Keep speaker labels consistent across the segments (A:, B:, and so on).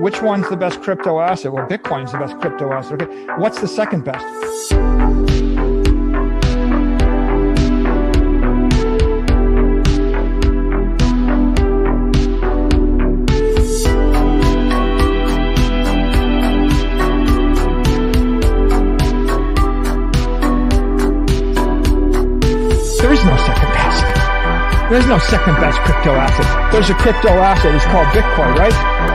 A: which one's the best crypto asset? Well, Bitcoin's the best crypto asset. Okay, what's the second best? There is no second best. There's no second best crypto asset. There's a crypto asset. It's called Bitcoin, right?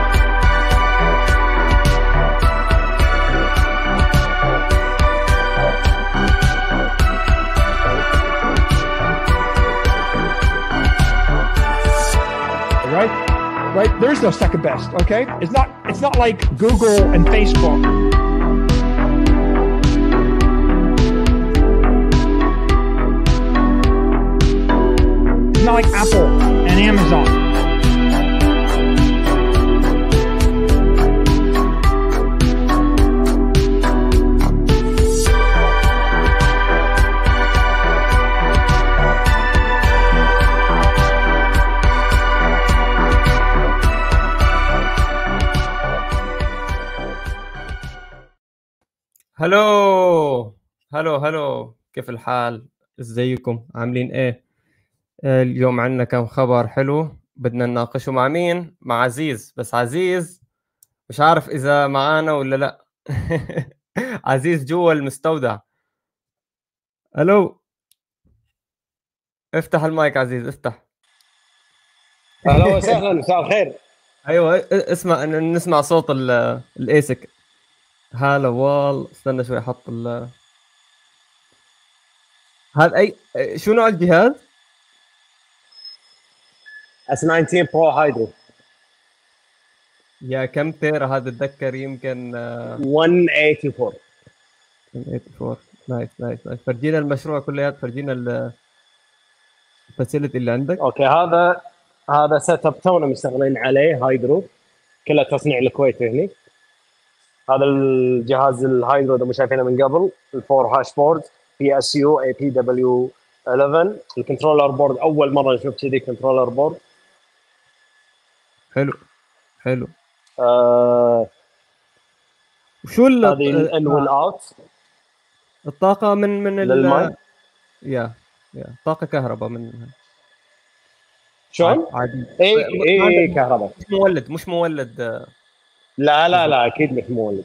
A: Right? There's no second best, okay? It's not it's not like Google and Facebook. It's not like Apple and Amazon.
B: هلو هلو هلو كيف الحال؟ إزيكم؟ عاملين إيه؟ آه، اليوم عندنا كم خبر حلو. بدنا نناقشه مع مين؟ مع عزيز. بس عزيز مش عارف إذا معانا ولا لأ. عزيز جوا المستودع. ألو افتح المايك عزيز افتح.
C: أهلا وسهلا مساء الخير.
B: أيوه اسمع نسمع صوت ال- الايسك هلا وال استنى شوي أحط ال هذا أي شو نوع الجهاز؟
C: S 19 Pro Hydro
B: yeah كم tera هذا أتذكر يمكن آه،
C: 184
B: 84 nice nice nice فرجينا المشروع كليات فرجينا ال facility اللي عندك.
C: okay هذا هذا set up تونا مشتغلين عليه hydro كله تصنيع الكويت هني. هذا الجهاز ال hydro اذا مو شايفينه من قبل ال four hash board PSU APW 11 ال controller board أول مرة نشوف كذي controller board
B: حلو حلو.
C: آه
B: وشو ال-
C: هذه الان وال out
B: الطاقة من من ال
C: للماي؟
B: yeah yeah. طاقة كهرباء من
C: شلون؟
B: عادي.
C: اي اي اي كهرباء
B: مش مولد مش مولد آه،
C: لا لا لا أكيد مش مولد.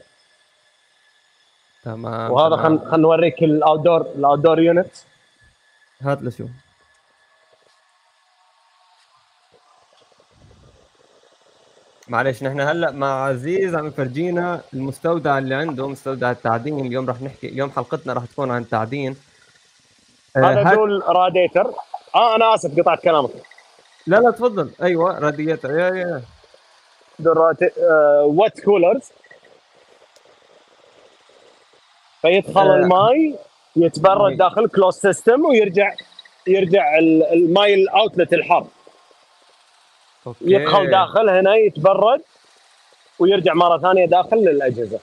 B: تمام
C: وهذا
B: تمام.
C: خلينا نوريك ال outdoor ال outdoor unit
B: هات لشو معلش نحن هلأ مع عزيز عم يفرجينا المستودع اللي عنده مستودع التعدين. اليوم رح نحكي اليوم حلقتنا رح تكون عن التعدين آه،
C: هذا
B: هات-
C: دول راديتر آه أنا آسف قطعت كلامك.
B: لا لا تفضل. أيوه radiator yeah yeah.
C: دول water coolers فيدخل
B: آه.
C: الماي يتبرد داخل close system ويرجع يرجع ال- الماي ال outlet الحر
B: okay.
C: يدخل داخل هنا يتبرد ويرجع مرة ثانية داخل للأجهزة.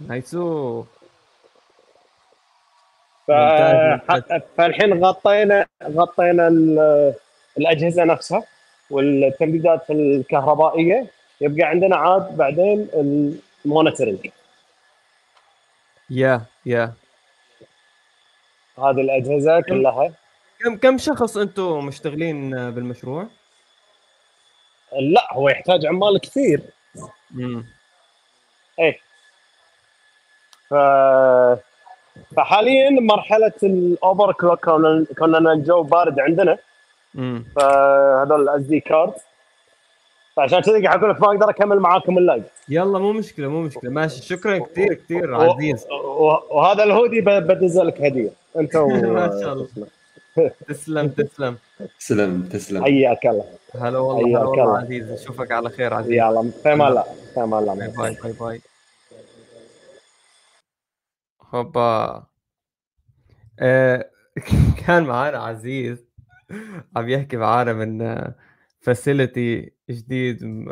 B: nice.
C: ف... فالحين غطينا غطينا ال- الأجهزة نفسها. والتمديدات الكهربائية. يبقى عندنا عاد بعدين ال
B: monitoring yeah yeah.
C: هذه الأجهزة كلها.
B: كم كم شخص أنتم مشتغلين بالمشروع؟
C: لا هو يحتاج عمال كثير.
B: امم
C: إيه. ف فحاليا مرحلة ال overclock كنا الجو بارد عندنا. فهذول ال SD card فعشان كذا قاعد أقول لك ما أقدر أكمل معاكم ال live
B: يلا مو مشكلة مو مشكلة. ماشي. شكرا كثير كثير. عزيز.
C: وهذا الهودي ب- بدز لك هدية. أنت و...
B: ما شاء الله. تسلم تسلم.
D: تسلم تسلم.
C: حياك الله.
B: هلا والله
C: حياك
B: هلا والله
C: الله.
B: عزيز. أشوفك على خير عزيز.
C: يلا في أمان الله في أمان
B: bye
C: الله.
B: bye bye bye. هوبا. آه، كان معانا عزيز. عم يحكي معانا من facility جديد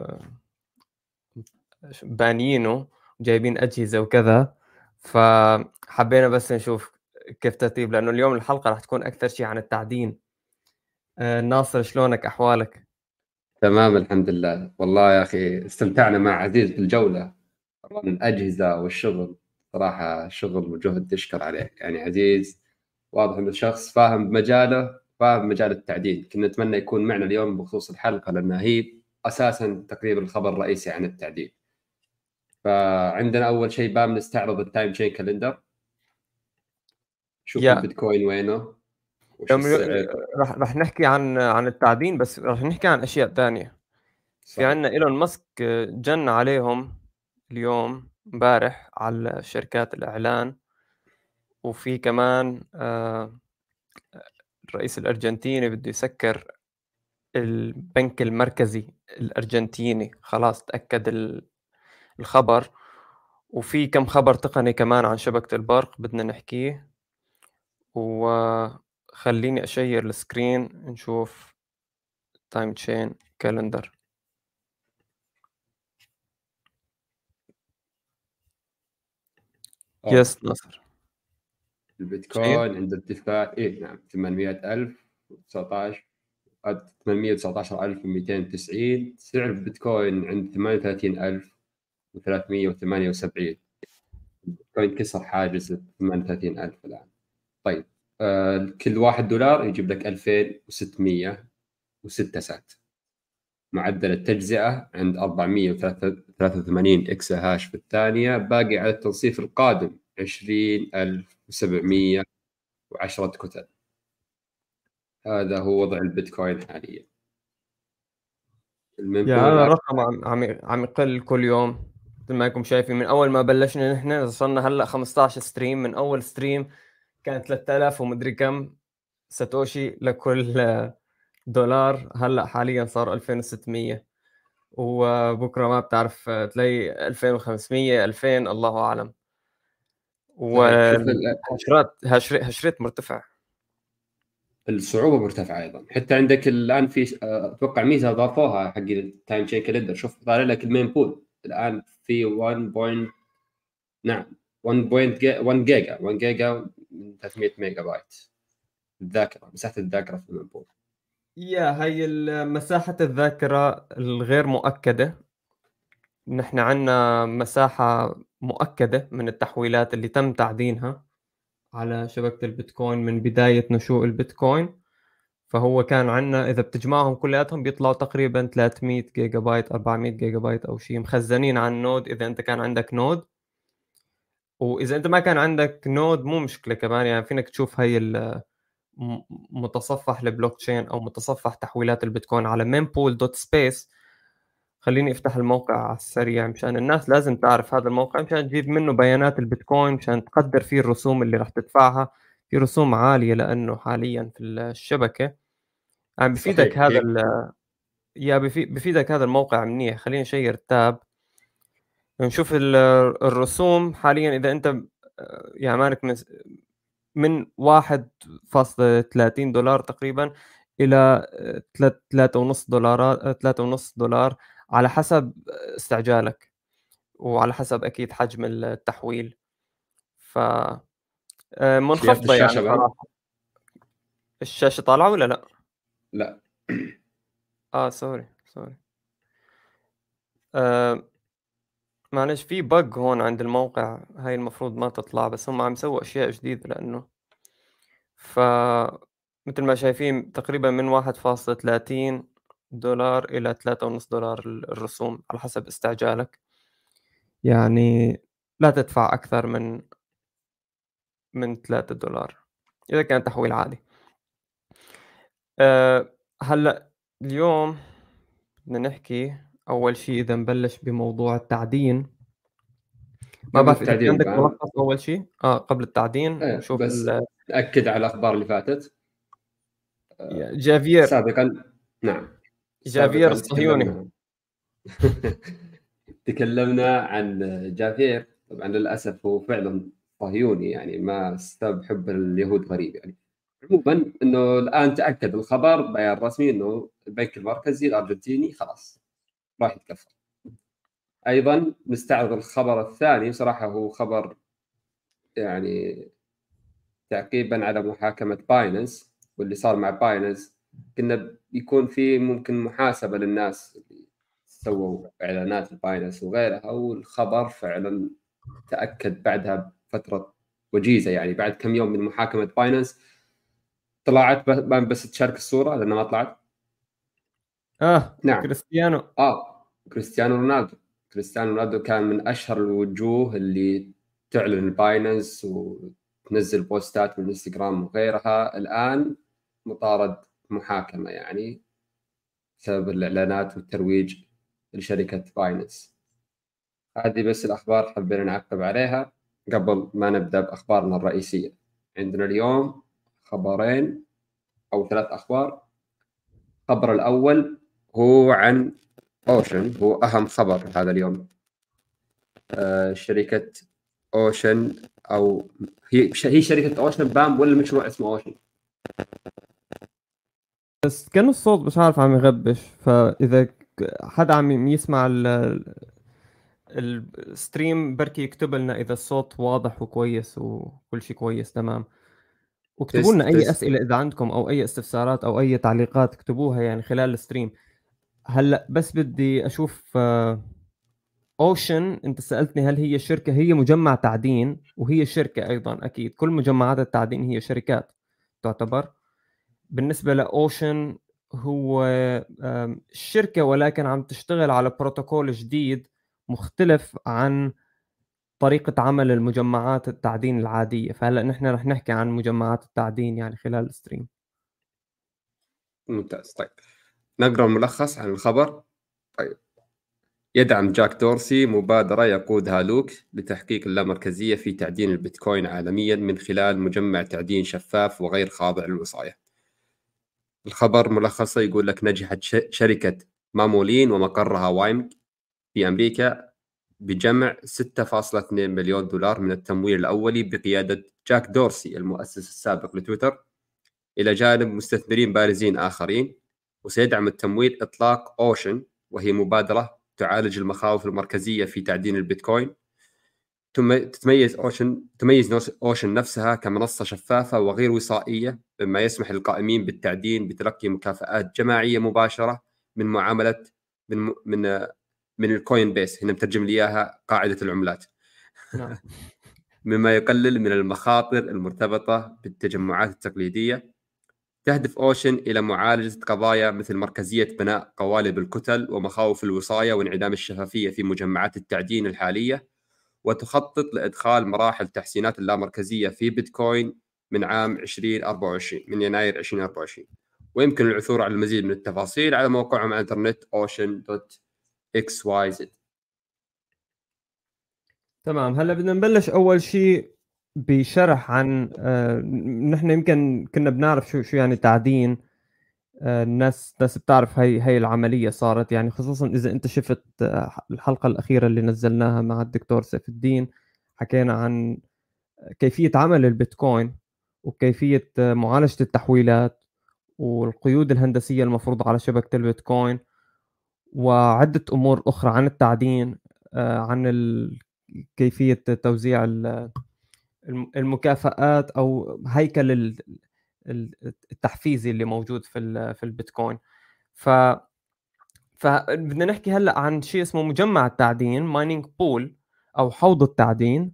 B: بانيينه جايبين أجهزة وكذا. فحبينا بس نشوف كيف ترتيب لأنه اليوم الحلقة راح تكون أكثر شيء عن التعدين. آه، ناصر شلونك؟ أحوالك؟
D: تمام الحمد لله. والله يا أخي استمتعنا مع عزيز بالجوله من الأجهزة والشغل صراحة شغل وجهد تشكر عليه. يعني عزيز واضح إنه شخص فاهم بمجاله مجال التعدين. كنا نتمنى يكون معنا اليوم بخصوص الحلقة لانها هي أساسا تقريبا الخبر الرئيسي عن التعدين. فعندنا أول شيء بس نستعرض ال timechain calendar شوف. البيتكوين وينه
B: رح رح نحكي عن عن التعدين بس رح نحكي عن أشياء ثانية. في. عندنا إيلون ماسك جن عليهم اليوم امبارح على شركات الإعلان. وفي كمان آه، الرئيس الأرجنتيني بده يسكر البنك المركزي الأرجنتيني. خلاص تأكد ال- الخبر. وفي كم خبر تقني كمان عن شبكة البرق بدنا نحكيه. وخليني أ share ال screen نشوف timechain
D: calendar.
B: yes ناصر.
D: البيتكوين عند ارتفاع إيه نعم 800000 19 819290 سعر البيتكوين عند 38378 البيتكوين كسر حاجز ال 38000 الآن. طيب آه كل واحد دولار يجيب لك 2606 سات معدل التجزئة عند 483 اكسا هاش في الثانية باقي على التنصيف القادم 20710 كتل هذا هو وضع البيتكوين حاليا.
B: يا هذا الرقم عم عم عم يقل كل يوم. مثل ما انكم شايفين من أول ما بلشنا نحن وصلنا هلأ 15 stream. من أول stream كان 3000 ومدري كم ساتوشي لكل دولار. هلأ حاليا صار 2600 وبكرة ما بتعرف تلاقي 2500 2000 الله أعلم.
D: وال
B: hashrate hash- hashrate مرتفع.
D: الصعوبة مرتفعة أيضا. حتى عندك الآن في أتوقع ميزة أضافوها حق ال timechain calendar شوف طالع لك ال mempool الآن في 1 point نعم 1 point 1 جيجا 1 جيجا من 300 ميجا بايت. الذاكرة مساحة الذاكرة في ال mempool
B: yeah هي ال- مساحة الذاكرة الغير مؤكدة. نحن عندنا مساحة مؤكدة من التحويلات اللي تم تعدينها على شبكة البيتكوين من بداية نشوء البيتكوين. فهو كان عندنا إذا بتجمعهم كلياتهم بيطلعوا تقريبا 300 جيجا بايت 400 جيجا بايت أو شيء مخزنين على ال node إذا أنت كان عندك node. وإذا أنت ما كان عندك node مو مشكلة كمان يعني فينك تشوف م- متصفح البلوك تشين أو متصفح تحويلات البيتكوين على mempool.space خليني أفتح الموقع على السريع مشان الناس لازم تعرف هذا الموقع مشان تجيب منه بيانات البيتكوين مشان تقدر فيه الرسوم اللي راح تدفعها. في رسوم عالية لأنه حاليا في الشبكة. يعني بفيدك. هذا
D: هي-
B: ال- يا بفي- بفيدك هذا الموقع منيح. خلينا نشير تاب نشوف ال- الرسوم. حاليا إذا أنت آه، يعني مالك من من 1.30 دولار تقريبا إلى 3.5 دولارات 3.5 دولار على حسب استعجالك وعلى حسب أكيد حجم التحويل. ف آه، منخفضة يعني؟ صراحة. الشاشة طالعة ولا لأ؟
D: لأ.
B: آه sorry sorry. آه معلش في bug هون عند الموقع هاي المفروض ما تطلع بس هم عم يسووا أشياء جديدة لأنه. ف مثل ما شايفين تقريبا من 1.30 دولار إلى 3.5 دولار ال- الرسوم على حسب استعجالك. يعني لا تدفع أكثر من من 3 دولار إذا كان تحويل عادي. أه هلأ اليوم بدنا نحكي أول شيء إذا نبلش بموضوع التعدين. ما بعرف
D: إذا
B: عندك. ملخص أول شيء آه قبل التعدين
D: إيه،
B: نشوف
D: بس ناكد على الأخبار اللي فاتت.
B: جافير.
D: سابقا. نعم.
B: جافير الصهيوني.
D: تكلمنا- تكلمنا عن جافير. طبعا للأسف هو فعلا صهيوني يعني ما سبب حب اليهود غريب يعني. عموما إنه الآن تأكد الخبر بيان رسمي إنه البنك المركزي الأرجنتيني خلاص راح يتكفل. أيضا نستعرض الخبر الثاني صراحة هو خبر يعني تعقيبا على محاكمة بايننس واللي صار مع بايننس قلنا بيكون في ممكن محاسبة للناس اللي سووا إعلانات البايننس وغيرها والخبر فعلا تأكد بعدها بفترة وجيزة يعني بعد كم يوم من محاكمة بايننس طلعت بس تشارك الصورة لأنها ما طلعت؟
B: آه نعم. كريستيانو.
D: آه كريستيانو رونالدو. كريستيانو رونالدو كان من أشهر الوجوه اللي تعلن بايننس وتنزل بوستات بالانستغرام وغيرها. الآن مطارد محاكمة يعني بسبب الإعلانات والترويج لشركة بايننس هذه بس الأخبار حبينا نعقب عليها قبل ما نبدأ بأخبارنا الرئيسية. عندنا اليوم خبرين أو ثلاث أخبار. الخبر الأول هو عن Ocean هو أهم خبر هذا اليوم. آه شركة Ocean أو هي هي شركة Ocean بام ولا المشروع اسمه اوشن
B: بس كان الصوت مش عارف عم يغبش فإذا حدا عم يسمع ال stream بركي يكتب لنا إذا الصوت واضح وكويس وكل شيء كويس تمام؟ واكتبوا لنا أي أسئلة إذا عندكم أو أي استفسارات أو أي تعليقات اكتبوها يعني خلال ال stream. هلأ بس بدي أشوف اوشن أنت سألتني هل هي شركة هي مجمع تعدين وهي شركة أيضا أكيد. كل مجمعات التعدين هي شركات تعتبر؟ بالنسبة لأوشن هو شركه ولكن عم تشتغل على بروتوكول جديد مختلف عن طريقة عمل المجمعات التعدين العادية. فهلأ نحن رح نحكي عن مجمعات التعدين يعني خلال ال stream.
D: ممتاز. طيب نقرأ الملخص عن الخبر. طيب. يدعم جاك دورسي مبادرة يقودها لوك لتحقيق اللامركزية في تعدين البيتكوين عالميا من خلال مجمع تعدين شفاف وغير خاضع للوصاية الخبر ملخصه يقول لك نجحت شركة مامولين ومقرها وايمك في أمريكا بجمع 6.2 مليون دولار من التمويل الأولي بقيادة جاك دورسي المؤسس السابق لتويتر إلى جانب مستثمرين بارزين آخرين وسيدعم التمويل إطلاق أوشن وهي مبادرة تعالج المخاوف المركزية في تعدين البيتكوين. تتميز اوشن تميز أوشن نفسها كمنصة شفافة وغير وصائيه مما يسمح للقائمين بالتعدين بتلقي مكافآت جماعية مباشرة من معامله من من من ال coinbase هنا مترجم لي إياها قاعدة العملات. نعم. مما يقلل من المخاطر المرتبطة بالتجمعات التقليدية. تهدف أوشن إلى معالجة قضايا مثل مركزية بناء قوالب الكتل ومخاوف الوصايه وانعدام الشفافية في مجمعات التعدين الحالية. وتخطط لإدخال مراحل تحسينات اللامركزية في بيتكوين من عام 2024 من يناير 2024 ويمكن العثور على المزيد من التفاصيل على موقعهم على الإنترنت ocean.xyz
B: تمام. هلا بدنا نبلش أول شيء بشرح عن آه، نحن يمكن كنا بنعرف شو شو يعني تعدين. الناس الناس بتعرف هي هي العملية صارت. يعني خصوصا إذا أنت شفت آه، الحلقة الأخيرة اللي نزلناها مع الدكتور سيف الدين حكينا عن كيفية عمل البيتكوين وكيفية معالجة التحويلات والقيود الهندسية المفروضه على شبكة البيتكوين وعدة أمور أخرى عن التعدين عن كيفية توزيع المكافآت أو هيكل التحفيزي اللي موجود في في البيتكوين. ف فبدنا نحكي هلأ عن شيء اسمه مجمع التعدين مايننج بول أو حوض التعدين.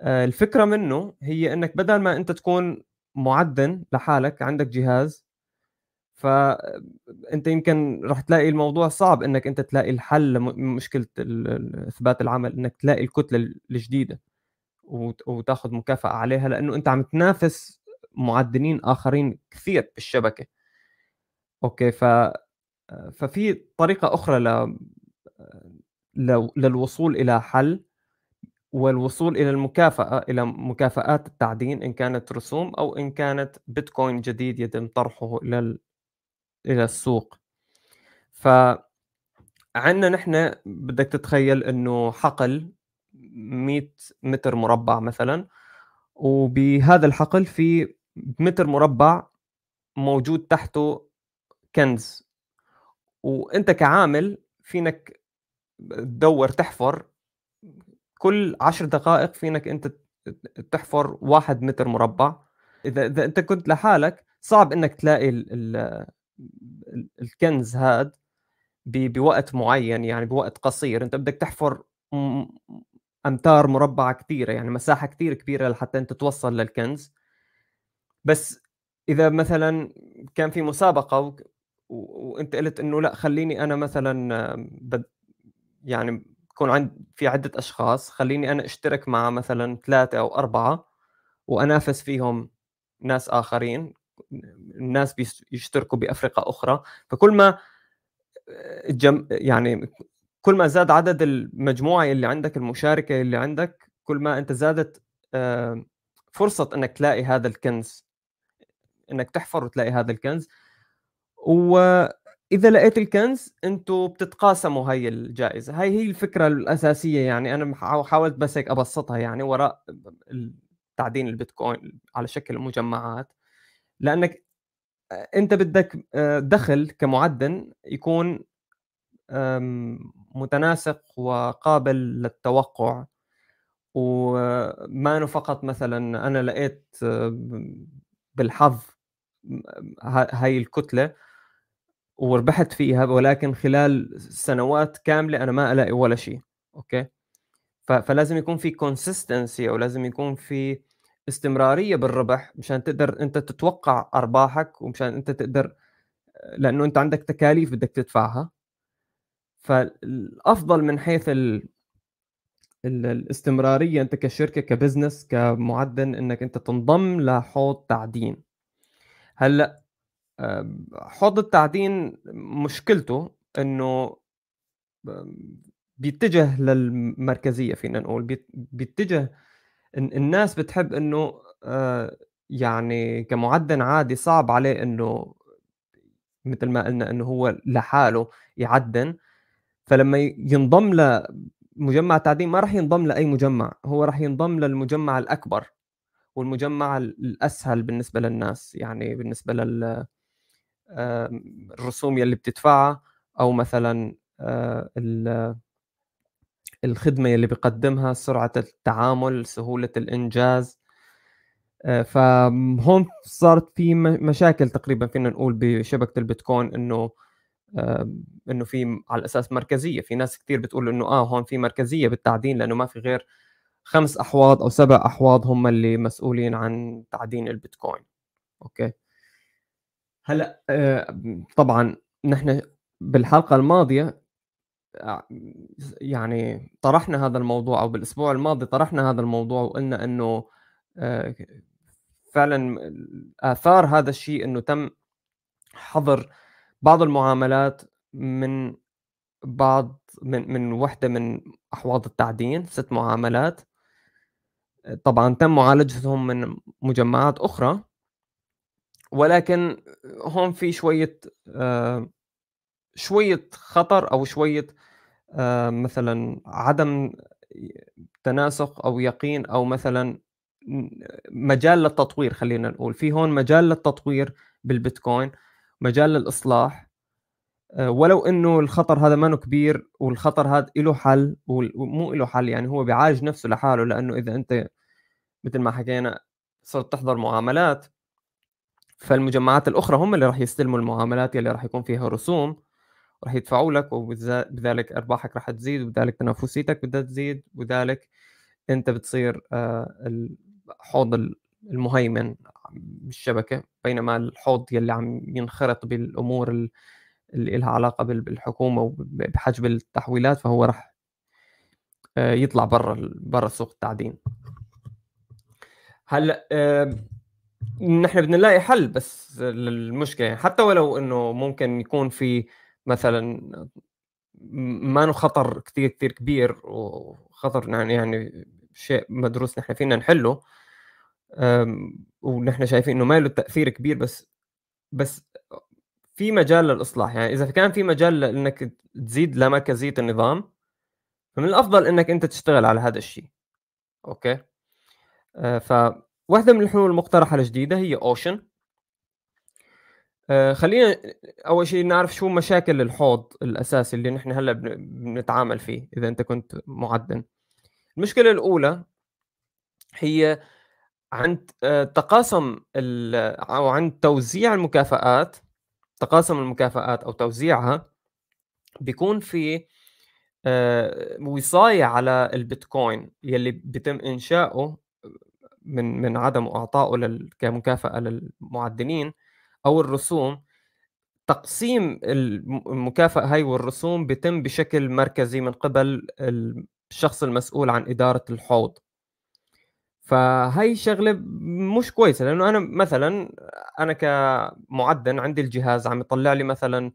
B: آه، الفكرة منه هي إنك بدل ما أنت تكون معدن لحالك عندك جهاز فانت يمكن راح تلاقي الموضوع صعب إنك أنت تلاقي الحل لمشكله إثبات العمل إنك تلاقي الكتلة الجديدة وتاخذ مكافأة عليها لأنه أنت عم تنافس معدنين آخرين كثير بالشبكه أوكي ف ففي طريقة أخرى ل... للوصول إلى حل والوصول إلى المكافأة إلى مكافآت التعدين إن كانت رسوم أو إن كانت بيتكوين جديد يتم طرحه إلى ال... إلى السوق. ف عندنا نحن بدك تتخيل إنه حقل 100 متر مربع مثلا وبهذا الحقل في متر مربع موجود تحته كنز. وانت كعامل فينك تدور تحفر كل عشر دقائق فينك انت تحفر واحد متر مربع. اذا اذا انت كنت لحالك صعب انك تلاقي الكنز هذا بوقت معين يعني بوقت قصير. انت بدك تحفر امتار مربعه كثيره يعني مساحة كثير كبيرة لحتى انت توصل للكنز. بس إذا مثلا كان في مسابقة و... وأنت قلت إنه لأ خليني أنا مثلا بد... يعني يكون عند في عدة أشخاص خليني أنا أشترك مع مثلا ثلاثة أو أربعة وأنافس فيهم ناس آخرين الناس بيشتركوا بأفرقة أخرى. فكل ما جم يعني كل ما زاد عدد المجموعة اللي عندك المشاركة اللي عندك كل ما أنت زادت فرصة إنك تلاقي هذا الكنز. إنك تحفر وتلاقي هذا الكنز. وإذا لقيت الكنز أنتم بتتقاسموا هاي الجائزة. هاي هي الفكرة الأساسية يعني. أنا حاولت بس هيك أبسطها يعني وراء تعدين البيتكوين على شكل مجمعات لأنك أنت بدك آه، دخل كمعدن يكون متناسق وقابل للتوقع. وما فقط مثلا أنا لقيت آه، بالحظ هاي الكتلة وربحت فيها ولكن خلال سنوات كاملة أنا ما ألاقي ولا شيء Okay؟ فلازم يكون في consistency أو لازم يكون في استمرارية بالربح مشان تقدر أنت تتوقع أرباحك ومشان أنت تقدر لأنه أنت عندك تكاليف بدك تدفعها. فالأفضل من حيث ال... الاستمرارية أنت كشركة ك business كمعدن إنك أنت تنضم لحوض تعدين. هلأ حوض التعدين مشكلته إنه بيتجه للمركزية فينا نقول بيتجه الناس بتحب إنه آه، يعني كمعدن عادي صعب عليه إنه مثل ما قلنا إنه هو لحاله يعدن. فلما ينضم لمجمع تعدين ما راح ينضم لأي مجمع هو راح ينضم للمجمع الأكبر. والمجمع الأسهل بالنسبة للناس يعني بالنسبة لل الرسوم يلي بتدفعها أو مثلا آه، الخدمة اللي بيقدمها سرعة التعامل سهولة الإنجاز آه، فهون صارت في مشاكل تقريبا فينا نقول بشبكة البيتكوين إنه إنه في على الأساس مركزية في ناس كثير بتقول إنه آه هون في مركزية بالتعدين لأنه ما في غير خمس أحواض أو سبع أحواض هم اللي مسؤولين عن تعدين البيتكوين. أوكي؟ هلأ آه، طبعا نحن بالحلقة الماضية آه، يعني طرحنا هذا الموضوع أو بالأسبوع الماضي طرحنا هذا الموضوع وقلنا إنه آه، فعلا آثار هذا الشيء إنه تم حظر بعض المعاملات من بعض من من وحدة من أحواض التعدين ست معاملات. طبعا تم معالجتهم من مجمعات أخرى ولكن هون في شوية آه، شوية خطر أو شوية آه، مثلا عدم تناسق أو يقين أو مثلا مجال للتطوير خلينا نقول. في هون مجال للتطوير بالبيتكوين مجال للإصلاح ولو إنه الخطر هذا ما كبير والخطر هذا له حل ومو له حل يعني هو بيعالج نفسه لحاله لأنه إذا أنت مثل ما حكينا صرت تحضر معاملات فالمجمعات الأخرى هم اللي راح يستلموا المعاملات اللي راح يكون فيها رسوم راح يدفعوا لك وبذلك أرباحك راح تزيد وبذلك تنافسيتك بدها تزيد وبذلك أنت بتصير آه، الحوض المهيمن بالشبكة بينما الحوض يلي عم ينخرط بالأمور اللي لها علاقة بالحكومة وبحجب التحويلات فهو راح آه، يطلع برا برا سوق التعدين. هلأ نحن بدنا نلاقي حل بس للمشكلة يعني حتى ولو إنه ممكن يكون في مثلا ما خطر كثير كثير كبير وخطر يعني يعني شيء مدروس نحن فينا نحله ونحن شايفين إنه ما له تأثير كبير بس بس في مجال للإصلاح. يعني إذا كان في مجال انك تزيد لمركزيه النظام فمن الأفضل إنك أنت تشتغل على هذا الشيء. أوكي؟ آه فواحده من الحلول المقترحة الجديدة هي أوشن. آه خلينا أول شيء نعرف شو مشاكل الحوض الأساسي اللي نحن هلأ بنتعامل فيه إذا أنت كنت معدن. المشكلة الأولى هي عند آه، تقاسم أو عند توزيع المكافآت تقاسم المكافآت أو توزيعها بيكون في آه، وصاية على البيتكوين يلي بيتم إنشاؤه من من عدم اعطائه كمكافأة للمعدنين أو الرسوم. تقسيم المكافأة هاي والرسوم بيتم بشكل مركزي من قبل الشخص المسؤول عن إدارة الحوض. فهي شغلة مش كويسة لأنه أنا مثلا أنا كمعدن عندي الجهاز عم يطلع لي مثلا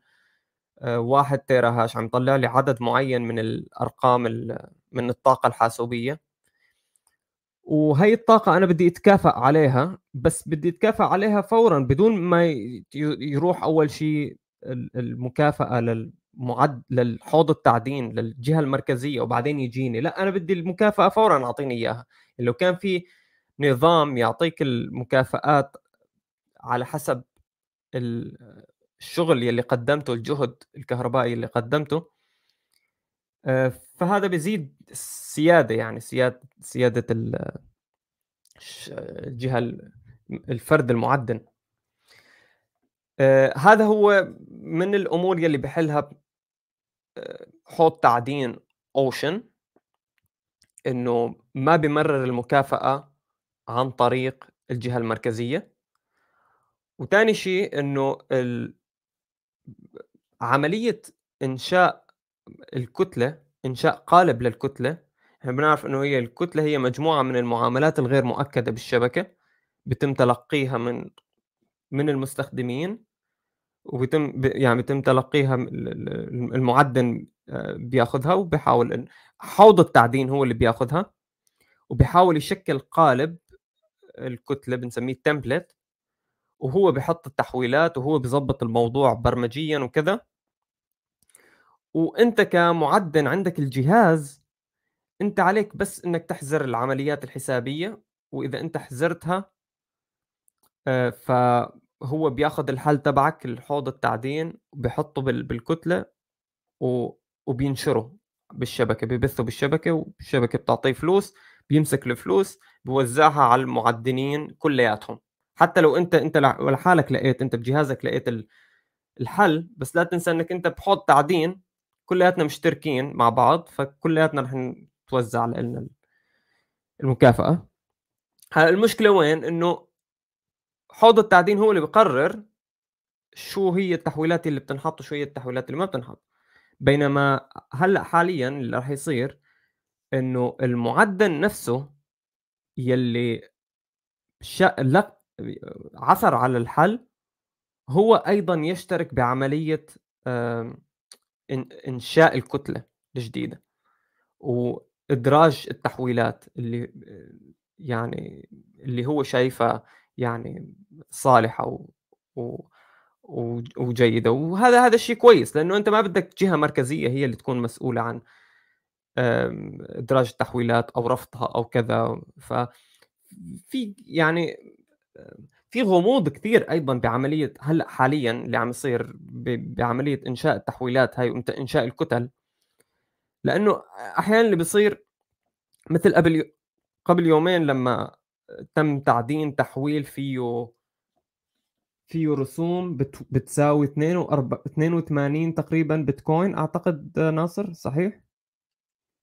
B: آه، واحد تيرا هاش عم يطلع لي عدد معين من الأرقام من الطاقة الحاسوبية. وهي الطاقة أنا بدي أتكافئ عليها بس بدي أتكافئ عليها فورا بدون ما يروح أول شيء المكافأة للمعد للحوض التعدين للجهة المركزية وبعدين يجيني. لا أنا بدي المكافأة فورا أعطيني إياها. لو كان في نظام يعطيك المكافآت على حسب الشغل يلي قدمته الجهد الكهربائي اللي قدمته آه، فهذا بيزيد سياده يعني سيادة سياده الجهة الفرد المعدن. آه، هذا هو من الأمور يلي بحلها حوض تعدين اوشن إنه ما بمرر المكافأة عن طريق الجهة المركزية. وثاني شيء إنه عملية إنشاء الكتلة إنشاء قالب للكتلة إحنا بنعرف إنه هي الكتلة هي مجموعة من المعاملات الغير مؤكدة بالشبكة بتم تلقيها من من المستخدمين. وبيتم يعني بيتم تلقيها المعدن آه، بياخذها وبيحاول ان حوض التعدين هو اللي بياخذها وبيحاول يشكل قالب الكتلة بنسميه تمبلت وهو بيحط التحويلات وهو بيظبط الموضوع برمجيا وكذا. وأنت كمعدن عندك الجهاز أنت عليك بس إنك تحزر العمليات الحسابية وإذا أنت حزرتها آه، فهو بياخذ الحل تبعك الحوض التعدين وبيحطه بالكتلة وبينشره بالشبكة بيبثه بالشبكة والشبكة بتعطيه فلوس بيمسك الفلوس بوزعها على المعدنين كلياتهم. حتى لو انت انت لحالك لقيت انت بجهازك لقيت الحل بس لا تنسى انك انت بحوض تعدين كلياتنا مشتركين مع بعض فكلياتنا رح نتوزع لنا المكافأة. هلا المشكلة وين؟ انه حوض التعدين هو اللي بقرر شو هي التحويلات اللي بتنحط وشو هي التحويلات اللي ما بتنحط. بينما هلأ حاليا اللي راح يصير إنه المعدن نفسه يلي شا... لا عثر على الحل هو أيضا يشترك بعملية إنشاء الكتلة الجديدة. وإدراج التحويلات اللي يعني اللي هو شايفها يعني صالحة و, و وجيدة. وهذا هذا الشيء كويس لأنه أنت ما بدك جهة مركزية هي اللي تكون مسؤولة عن إدراج التحويلات أو رفضها أو كذا. ف في يعني في غموض كثير أيضا بعملية هلأ حاليا اللي عم يصير بعملية إنشاء التحويلات هاي وانشاء الكتل. لأنه أحيانا اللي بيصير مثل قبل قبل يومين لما تم تعدين تحويل فيه فيه رسوم بتساوي 82 تقريبا بيتكوين أعتقد ناصر صحيح؟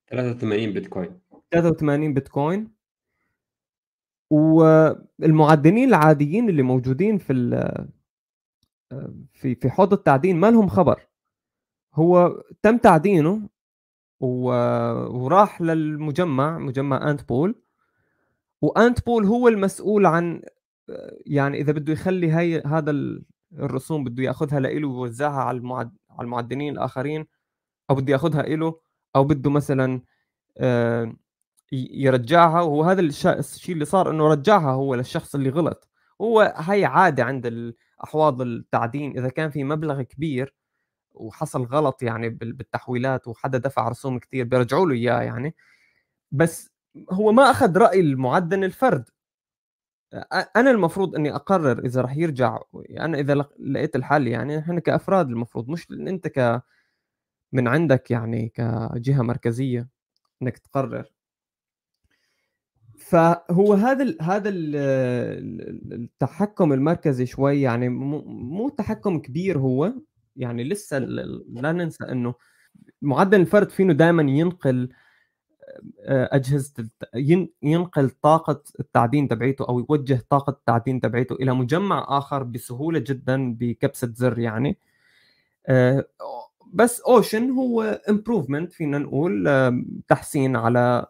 D: 83 بيتكوين.
B: 83 بيتكوين. والمعدنين العاديين اللي موجودين في في في حوض التعدين ما لهم خبر. هو تم تعدينه وراح للمجمع مجمع انت بول وأنت بول هو المسؤول عن يعني إذا بده يخلي هي هذا الرسوم بده يأخذها لإله ويوزعها على المعد على المعدنين الآخرين أو بده يأخذها له أو بده مثلا آه، يرجعها. وهذا الشيء اللي صار إنه رجعها هو للشخص اللي غلط. هو هي عادة عند احواض التعدين إذا كان في مبلغ كبير وحصل غلط يعني بالتحويلات وحدا دفع رسوم كثير بيرجعوا له إياه يعني. بس هو ما أخذ رأي المعدن الفرد. أنا المفروض إني أقرر إذا راح يرجع أنا إذا لقيت الحل يعني إحنا كأفراد المفروض مش أنت ك من عندك يعني كجهة مركزية إنك تقرر. فهو هذا ال هذا ال التحكم المركزي شوي يعني مو تحكم كبير هو. يعني لسه لا ننسى إنه معدل الفرد فينه دائما ينقل أجهزة ينقل طاقة التعدين تبعيته أو يوجه طاقة التعدين تبعيته إلى مجمع آخر بسهولة جدا بكبسة زر يعني. آه، بس أوشن هو improvement فينا نقول تحسين على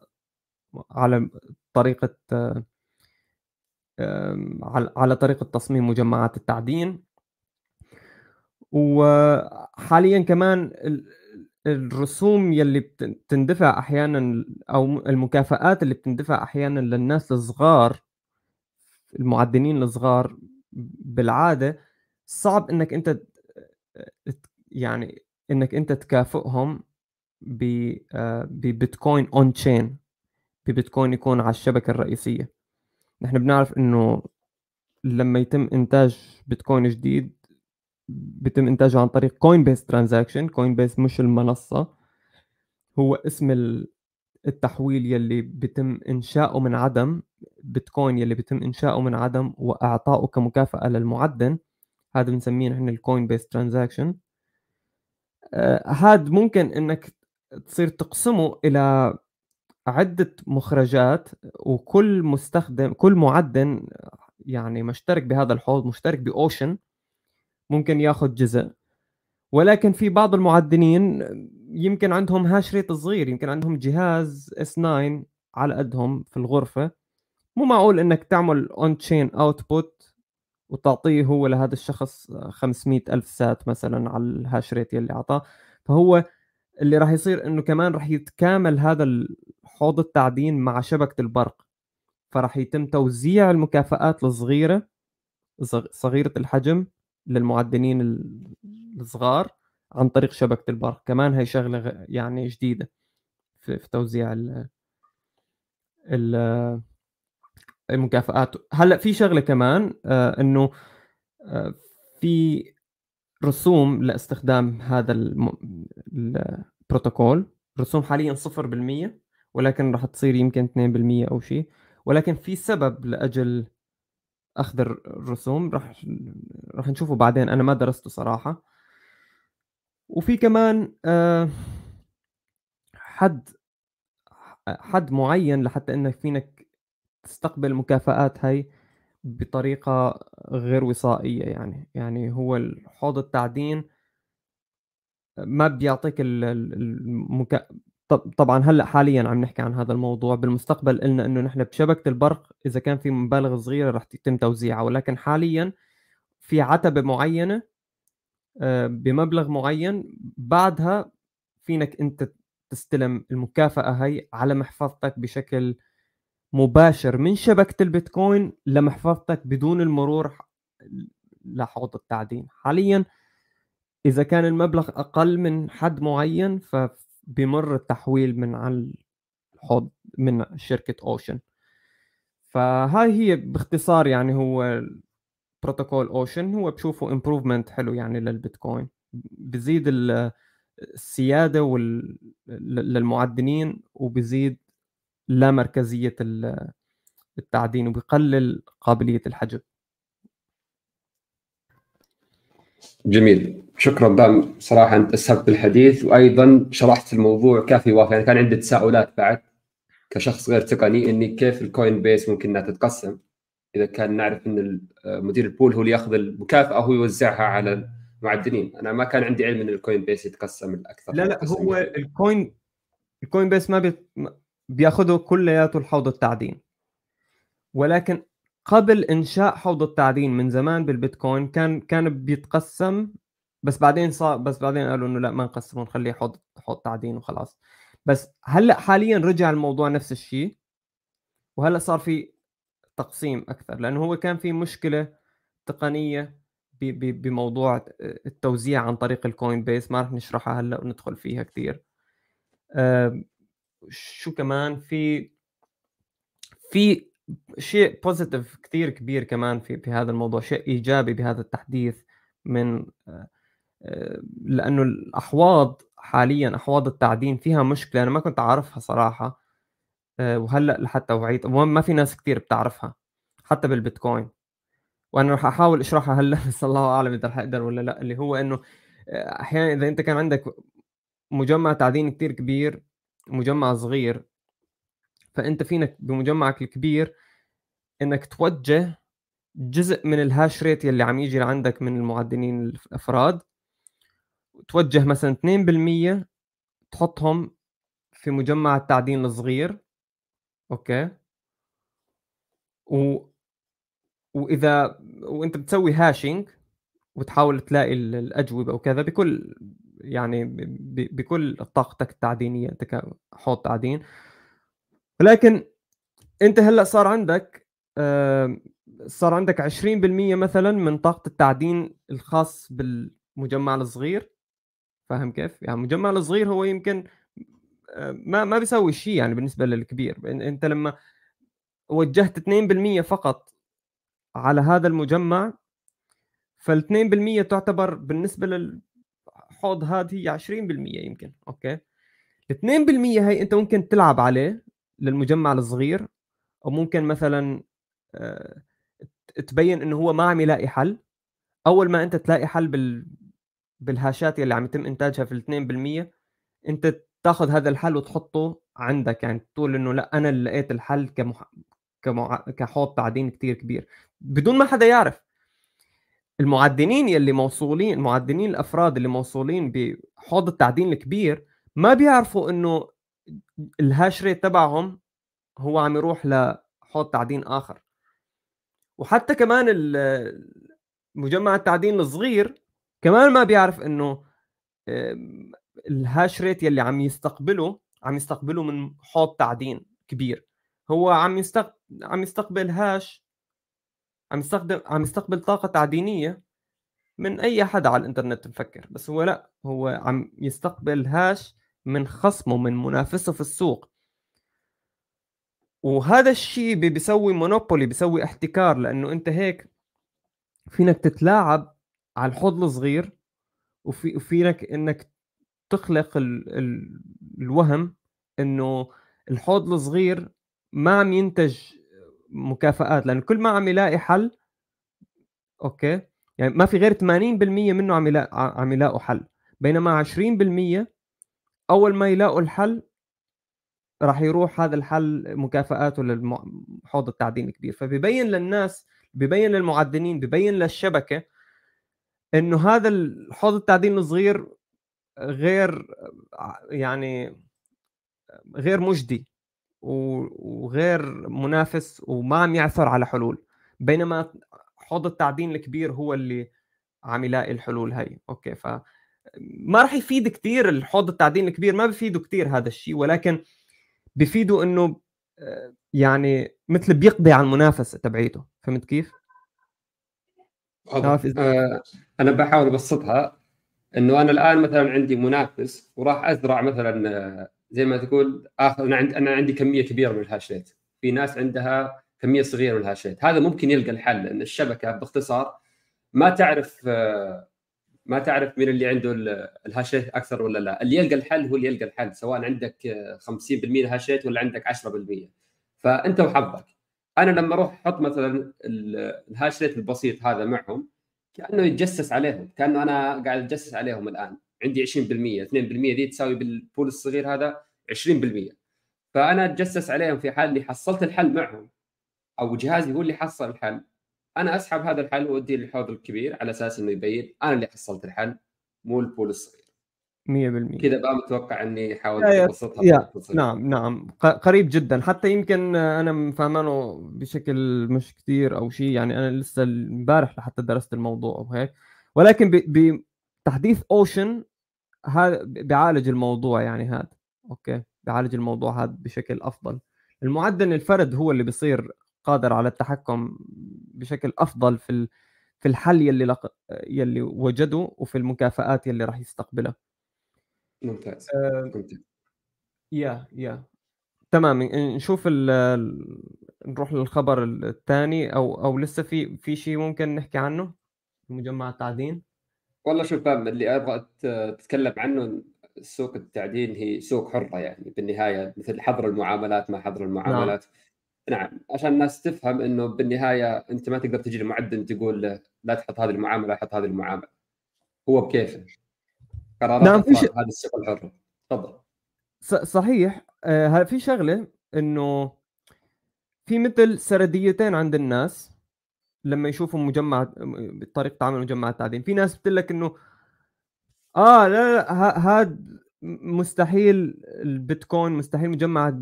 B: على طريقة على طريقة تصميم مجمعات التعدين. وحاليا كمان الرسوم يلي بتندفع أحيانا أو المكافآت اللي بتندفع أحيانا للناس الصغار المعدنين الصغار بالعادة صعب إنك أنت يعني إنك أنت تكافئهم ببيتكوين on-chain ببيتكوين يكون على الشبكة الرئيسية. نحن بنعرف إنه لما يتم إنتاج بيتكوين جديد بيتم إنتاجه عن طريق coinbase transaction Coinbase مش المنصة. هو اسم التحويل يلي بيتم إنشاؤه من عدم. بيتكوين يلي بيتم إنشاؤه من عدم واعطائه كمكافأة للمعدن. هذا بنسميه نحن ال coinbase transaction هذا ممكن إنك تصير تقسمه إلى عدة مخرجات وكل مستخدم كل معدن يعني مشترك بهذا الحوض مشترك بأوشن. ممكن ياخذ جزء. ولكن في بعض المعدنين يمكن عندهم hash rate صغير يمكن عندهم جهاز S 9 على قدهم في الغرفة. مو معقول إنك تعمل on-chain output وتعطيه هو لهذا الشخص 500 ألف سات مثلا على ال hash rate يلي أعطاه. فهو اللي راح يصير إنه كمان راح يتكامل هذا حوض التعدين مع شبكة البرق. فراح يتم توزيع المكافآت الصغيرة صغيرة الحجم للمعدنين الصغار عن طريق شبكة البرق. كمان هي شغلة يعني جديدة في, في توزيع ال ال المكافآت. هلأ في شغلة كمان آه إنه آه في رسوم لاستخدام هذا البروتوكول. رسوم حاليا 0% ولكن راح تصير يمكن 2% أو شيء. ولكن في سبب لأجل أخذ الرسوم راح راح نشوفه بعدين. أنا ما درسته صراحة. وفي كمان آه، حد حد معين لحتى انك فينك تستقبل المكافآت هاي بطريقة غير وصائية يعني. يعني هو حوض التعدين ما بيعطيك المكا... طبعا هلأ حاليا عم نحكي عن هذا الموضوع. بالمستقبل قلنا إنه نحن بشبكة البرق إذا كان في مبالغ صغيرة رح يتم توزيعها ولكن حاليا في عتبة معينة آه، بمبلغ معين بعدها فينك أنت تستلم المكافأة هي على محفظتك بشكل مباشر من شبكة البيتكوين لمحفظتك بدون المرور لحوض التعدين. حاليا إذا كان المبلغ أقل من حد معين ف بمر التحويل من على الحوض من شركة أوشن. فهاي هي باختصار يعني هو بروتوكول أوشن هو بشوفه improvement حلو يعني للبيتكوين. بزيد السيادة وال... للمعدنين وبزيد لا مركزية التعدين وبقلل قابلية الحجب
D: جميل. شكرا دام صراحة أنت اسهبت الحديث وأيضا شرحت الموضوع كافي وافي يعني كان عندي تساؤلات بعد كشخص غير تقني إني كيف ال coinbase ممكن إنها تتقسم؟ إذا كان نعرف إن مدير ال pool هو اللي يأخذ المكافأة وهو يوزعها على المعدنين. أنا ما كان عندي علم إن ال coinbase يتقسم الأكثر.
B: لا لا هو ال coin ال coinbase ما بيأخذه كلياته الحوض التعدين. ولكن قبل إنشاء حوض التعدين من زمان بالبيتكوين كان كان بيتقسم بس بعدين صار بس بعدين قالوا إنه لا ما نقسمه نخليه حوض حوض تعدين وخلاص. بس هلأ حاليا رجع الموضوع نفس الشيء وهلأ صار في تقسيم أكثر لأنه هو كان في مشكلة تقنية بموضوع التوزيع عن طريق ال coinbase ما راح نشرحها هلأ وندخل فيها كثير شو كمان في في شيء positive كثير كبير كمان في في هذا الموضوع شيء إيجابي بهذا التحديث من آه، آه، لأنه الأحواض حاليا أحواض التعدين فيها مشكلة أنا ما كنت أعرفها صراحة آه، وهلأ لحتى وعيت ما في ناس كثير بتعرفها حتى بالبيتكوين. وأنا راح أحاول أشرحها هلأ بس الله أعلم إذا رح أقدر ولا لأ اللي هو إنه أحيانا إذا أنت كان عندك مجمع تعدين كثير كبير مجمع صغير فأنت فينك بمجمعك الكبير إنك توجه جزء من الهاش ريت يلي عم يجي لعندك من المعدنين الأفراد توجه مثلا 2% تحطهم في مجمع التعدين الصغير Okay؟ و وإذا وإنت بتسوي hashing وتحاول تلاقي الأجوبة وكذا بكل يعني بكل طاقتك التعدينية أنت كحوض تعدين. ولكن أنت هلأ صار عندك صار عندك 20% مثلا من طاقة التعدين الخاص بالمجمع الصغير. فاهم كيف؟ يعني المجمع الصغير هو يمكن ما ما بيسوي شيء يعني بالنسبة للكبير. أنت لما وجهت 2% فقط على هذا المجمع فال 2% تعتبر بالنسبة للحوض هذه هي 20% يمكن أوكي؟ ال 2% هي أنت ممكن تلعب عليه للمجمع الصغير أو ممكن مثلا آه، تبين إنه هو ما عم يلاقي حل. أول ما أنت تلاقي حل بال بالهاشات اللي عم يتم إنتاجها في ال 2% أنت تاخذ هذا الحل وتحطه عندك يعني تقول إنه لأ أنا اللي لقيت الحل كمح... كمع... كحوض تعدين كتير كبير. بدون ما حدا يعرف. المعدنين يلي موصولين المعدنين الأفراد اللي موصولين بحوض التعدين الكبير ما بيعرفوا إنه الهاش ريت تبعهم هو عم يروح لحوض تعدين آخر. وحتى كمان مجمع التعدين الصغير كمان ما بيعرف إنه الهاش ريت يلي عم يستقبله عم يستقبله من حوض تعدين كبير. هو عم يستقبل عم يستقبل هاش عم يستخدم عم يستقبل طاقة تعدينية من أي حدا على الإنترنت بفكر بس هو لأ هو عم يستقبل هاش من خصمه من منافسه في السوق. وهذا الشيء بيسوي monopoly بيسوي احتكار لأنه أنت هيك فينك تتلاعب على الحوض الصغير وفي وفينك إنك تخلق ال... ال... الوهم إنه الحوض الصغير ما عم ينتج مكافآت لأنه كل ما عم يلاقي حل أوكي؟ يعني ما في غير 80% منه عم عم يلاقوا حل. بينما 20% أول ما يلاقوا الحل راح يروح هذا الحل مكافآته للحوض التعدين الكبير فبيبين للناس ببين للمعدنين ببين للشبكة إنه هذا الحوض التعدين الصغير غير يعني غير مجدي وغير منافس وما عم يعثر على حلول. بينما حوض التعدين الكبير هو اللي عم يلاقي الحلول هاي أوكي ف ما راح يفيد كثير الحوض التعدين الكبير ما بفيده كثير هذا الشيء ولكن بفيده إنه يعني مثل بيقضي على المنافسة تبعيته فهمت كيف؟
D: آه أنا بحاول أبسطها إنه أنا الآن مثلا عندي منافس وراح أزرع مثلا آه، زي ما تقول اخذ أنا عندي أنا عندي كمية كبيرة من ال hash rate في ناس عندها كمية صغيرة من ال hash rate هذا ممكن يلقى الحل لأن الشبكة باختصار ما تعرف آه، ما تعرف مين اللي عنده الهاش ريت أكثر ولا لا. اللي يلقى الحل هو اللي يلقى الحل سواء عندك 50% هاش ريت ولا عندك 10% فأنت وحظك. أنا لما أروح أحط مثلا الهاش ريت البسيط هذا معهم كأنه يتجسس عليهم كأنه أنا قاعد أتجسس عليهم الآن. عندي 20% 2% دي تساوي بالبول الصغير هذا 20% فأنا أتجسس عليهم في حال إني حصلت الحل معهم أو جهازي هو اللي حصل الحل. أنا أسحب هذا الحل واوديه للحوض الكبير على أساس إنه يبين أنا اللي حصلت الحل مو البول الصغير.
B: 100%
D: كذا بقى متوقع إني حاولت أبسطها
B: نعم نعم. قريب جدا. حتى يمكن أنا مفهمانه بشكل مش كثير أو شيء يعني أنا لسه امبارح لحتى درست الموضوع وهيك ولكن بتحديث أوشن هذا بيعالج الموضوع يعني هذا. أوكي؟ بيعالج الموضوع هذا بشكل أفضل. المعدن الفرد هو اللي بيصير قادر على التحكم بشكل أفضل في في الحل يلي لق... يلي وجده وفي المكافآت يلي راح يستقبلها
D: ممتاز. آه
B: يا يا. تمام. نشوف ال نروح للخبر الثاني أو أو لسه في في شيء ممكن نحكي عنه؟ مجمع التعدين؟
D: والله شوف اللي أبغى تتكلم عنه سوق التعدين هي سوق حرة يعني. بالنهاية مثل حظر المعاملات ما حظر المعاملات. نعم, نعم. عشان الناس تفهم إنه بالنهاية أنت ما تقدر تجي لمعدن تقول له لا تحط هذه المعاملة حط هذه المعاملة. هو بكيفه. قرارات نعم في ش... هذا السوق الحر تفضل.
B: صحيح. آه في شغلة إنه في مثل سرديتين عند الناس لما يشوفوا مجمع طريقة تعامل مجمع التعدين في ناس بتقول لك إنه آه لا لا هذا مستحيل البيتكوين مستحيل مجمع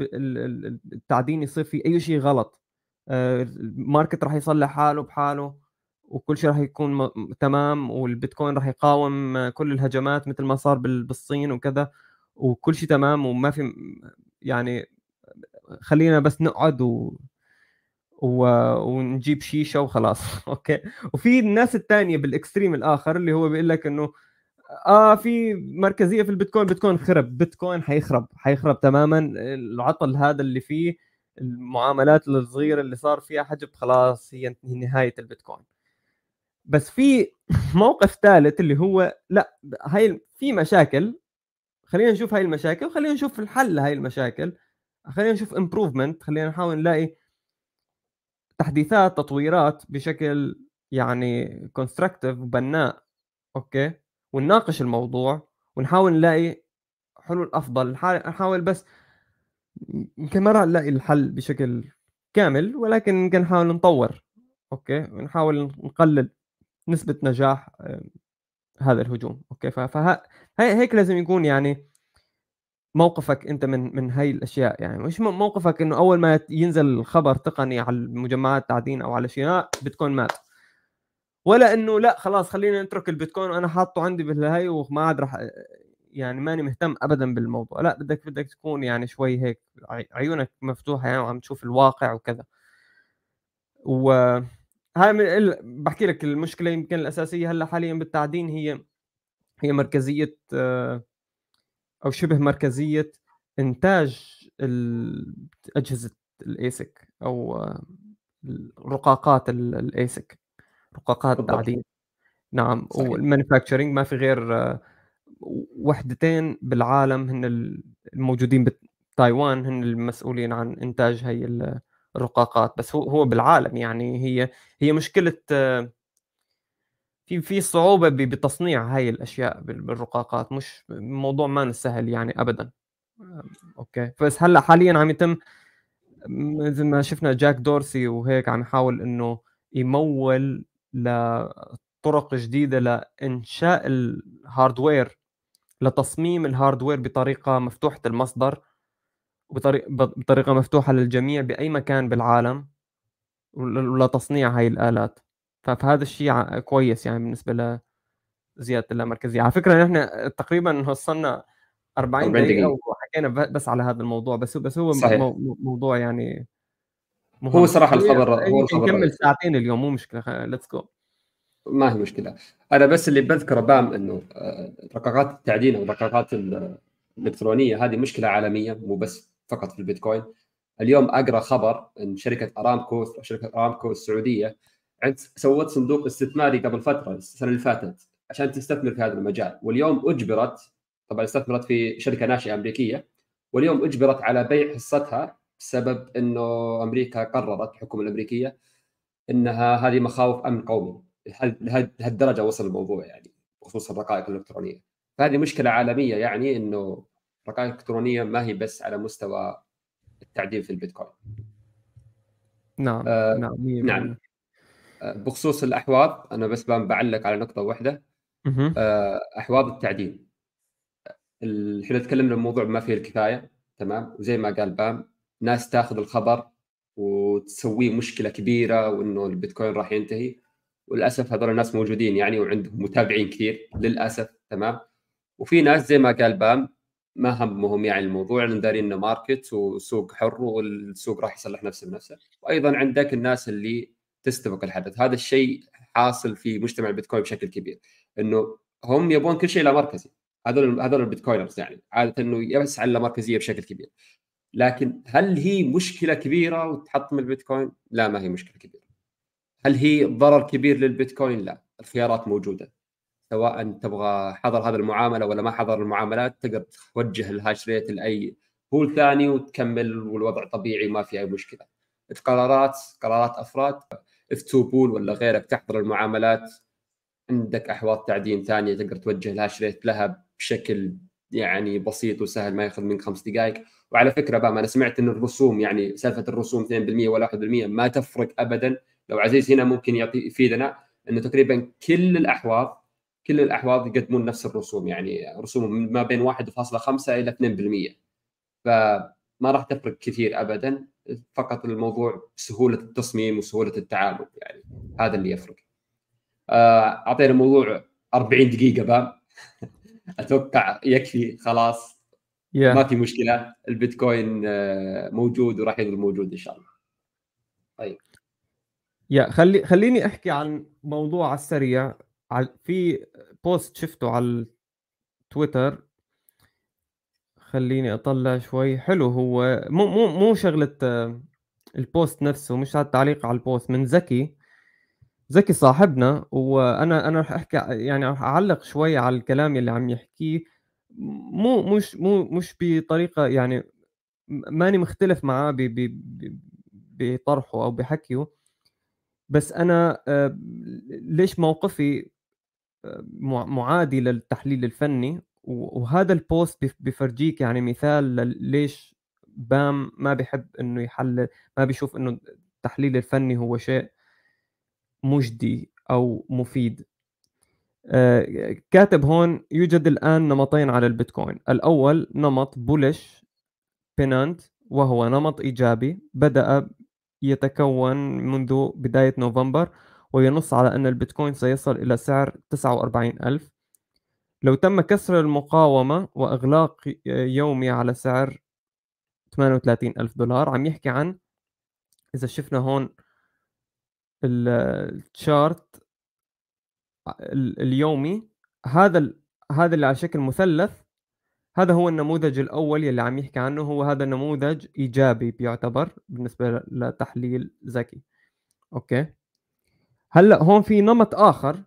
B: التعدين يصير فيه أي شيء غلط. الماركت راح يصلح حاله بحاله وكل شيء راح يكون تمام والبيتكوين راح يقاوم كل الهجمات مثل ما صار بالصين وكذا وكل شيء تمام وما في يعني خلينا بس نقعد و... و... ونجيب شيشة وخلاص. أوكي؟ وفي الناس الثانية بال extreme الآخر اللي هو بيقول لك إنه آه في مركزية في البيتكوين. بيتكوين خرب. بيتكوين حيخرب. حيخرب تماما. العطل هذا اللي فيه المعاملات الصغيرة اللي صار فيها حجب خلاص هي نهاية البيتكوين. بس في موقف ثالث اللي هو لا هاي في مشاكل. خلينا نشوف هاي المشاكل وخلينا نشوف الحل لهاي المشاكل. خلينا نشوف improvement خلينا نحاول نلاقي تحديثات تطويرات بشكل يعني constructive وبناء. أوكي؟ ونناقش الموضوع ونحاول نلاقي حلول أفضل نحاول بس يمكن ما راح نلاقي الحل بشكل كامل ولكن يمكن نحاول نطور أوكي؟ ونحاول نقلل نسبة نجاح هذا الهجوم أوكي؟ فهيك لازم يكون يعني موقفك أنت من من هاي الأشياء يعني مش موقفك إنه أول ما ينزل خبر تقني على المجمعات التعدين أو على شيء بيتكوين مات. ولا إنه لا خلاص خلينا نترك البيتكوين وأنا حاطه عندي بالهي وما عاد راح يعني ماني مهتم ابدا بالموضوع. لا بدك بدك تكون يعني شوي هيك عيونك مفتوحة يعني وعم تشوف الواقع وكذا. و هاي من بحكي لك المشكلة يمكن الأساسية هلأ حاليا بالتعدين هي هي مركزية أو شبه مركزية إنتاج أجهزة ال ASIC أو آه، رقاقات ال ASIC رقاقات التعدين نعم وال manufacturing ما في غير آه، وحدتين بالعالم هن الموجودين بتايوان هن المسؤولين عن إنتاج هي الرقاقات. بس هو هو بالعالم يعني هي هي مشكلة آه، في في صعوبة بتصنيع هاي الأشياء بالرقاقات. مش موضوع ما سهل يعني ابدا. أوكي. بس هلأ حاليا عم يتم مثل ما شفنا جاك دورسي وهيك عم يحاول إنه يمول لطرق جديدة لإنشاء ال hardware لتصميم ال hardware بطريقة مفتوحة المصدر بطريقة مفتوحة للجميع بأي مكان بالعالم ولتصنيع هاي الآلات. فهذا الشيء كويس يعني بالنسبة لزيادة اللامركزيه على فكرة نحن تقريبا وصلنا 40 دقيقة وحكينا بس على هذا الموضوع بس بس هو صحيح. موضوع يعني
D: مهم. هو صراحة الخبر هو الخبر
B: نكمل ساعتين اليوم مو مشكلة let's go
D: ما هي مشكلة. أنا بس اللي بذكره بام إنه آه، رقاقات التعدين أو الرقاقات الإلكترونية هذه مشكلة عالمية مو بس فقط في البيتكوين. اليوم أقرأ خبر إن شركة أرامكو شركة أرامكو السعودية عند سوت صندوق استثماري قبل فترة السنة اللي فاتت عشان تستثمر في هذا المجال. واليوم اجبرت طبعا استثمرت في شركة ناشئة أمريكية. واليوم أجبرت على بيع حصتها بسبب إنه أمريكا قررت الحكومة الأمريكية إنها هذه مخاوف أمن قومي. لهالدرجة وصل الموضوع يعني بخصوص الرقائق الإلكترونية. فهذه مشكلة عالمية يعني إنه الرقائق الالكترونيه ما هي بس على مستوى التعدين في البيتكوين.
B: نعم آه نعم
D: نعم. آه بخصوص الأحواض أنا بس بعلق على نقطة واحدة. آه أحواض التعدين إحنا تكلمنا الموضوع ما فيه الكفاية تمام؟ وزي ما قال بام ناس تاخذ الخبر وتسويه مشكلة كبيرة وإنه البيتكوين راح ينتهي. وللأسف هذول الناس موجودين يعني وعندهم متابعين كثير للأسف تمام؟ وفي ناس زي ما قال بام ما همهم يعني الموضوع لأن دارين إنه ماركت وسوق حر والسوق راح يصلح نفسه بنفسه. وأيضا عندك الناس اللي تستبق الحدث. هذا الشيء حاصل في مجتمع البيتكوين بشكل كبير إنه هم يبون كل شيء لا مركزي هذول هذول ال Bitcoiners يعني عادة إنه يسعى لا مركزيه بشكل كبير. لكن هل هي مشكلة كبيرة وتحطم البيتكوين؟ لا ما هي مشكلة كبيرة. هل هي ضرر كبير للبيتكوين؟ لا، الخيارات موجودة. سواء تبغى حظر هذا المعاملة ولا ما حظر المعاملات تقدر توجه ال hash rate لأي pool ثاني وتكمل والوضع طبيعي ما في أي مشكلة قرارات قرارات أفراد F2Pool ولا غيرك تحظر المعاملات عندك أحواض تعدين ثانية تقدر توجه الهاش ريت لها بشكل يعني بسيط وسهل ما يأخذ منك خمس دقائق وعلى فكرة بقى أنا سمعت إن الرسوم يعني سالفة الرسوم 2% ولا 1% ما تفرق ابدا. لو عزيز هنا ممكن يعطي يفيدنا إنه تقريبا كل الأحواض كل الأحواض يقدمون نفس الرسوم. يعني رسوم ما بين 1.5 إلى 2% فما راح تفرق كثير ابدا فقط الموضوع سهوله التصميم وسهولة التعامل. يعني هذا اللي يفرق. آه، أعطينا الموضوع 40 دقيقة بام. أتوقع يكفي خلاص. Yeah. ما في مشكلة البيتكوين آه، موجود وراح يظل موجود إن شاء الله. طيب.
B: يا خلي خليني أحكي عن موضوع على السريع. في بوست شفته على تويتر خليني أطلع شوي. حلو هو مو مو مو شغلة آه، ال post نفسه مش على التعليق على ال post من زكي. زكي صاحبنا وأنا أنا رح أحكي يعني رح أعلق شوي على الكلام اللي عم يحكيه. مو مش مو مش بطريقة يعني ماني مختلف معاه بطرحه أو بحكيه. بس أنا آه، ليش موقفي آه، معادي للتحليل الفني؟ وهذا ال post بفرجيك يعني مثال ليش بام ما بيحب إنه يحلل ما بيشوف إنه التحليل الفني هو شيء مجدي أو مفيد. كاتب هون يوجد الآن نمطين على البيتكوين. الأول نمط بولش بينانت وهو نمط إيجابي بدأ يتكون منذ بداية نوفمبر وينص على أن البيتكوين سيصل إلى سعر 49000 لو تم كسر المقاومة وإغلاق يومي على سعر 38 ألف دولار عم يحكي عن إذا شفنا هون ال chart اليومي هذا هذا اللي على شكل مثلث هذا هو النموذج الأول يلي عم يحكي عنه هو هذا نموذج إيجابي بيعتبر بالنسبة لتحليل زكي. أوكي؟ هلأ هون في نمط آخر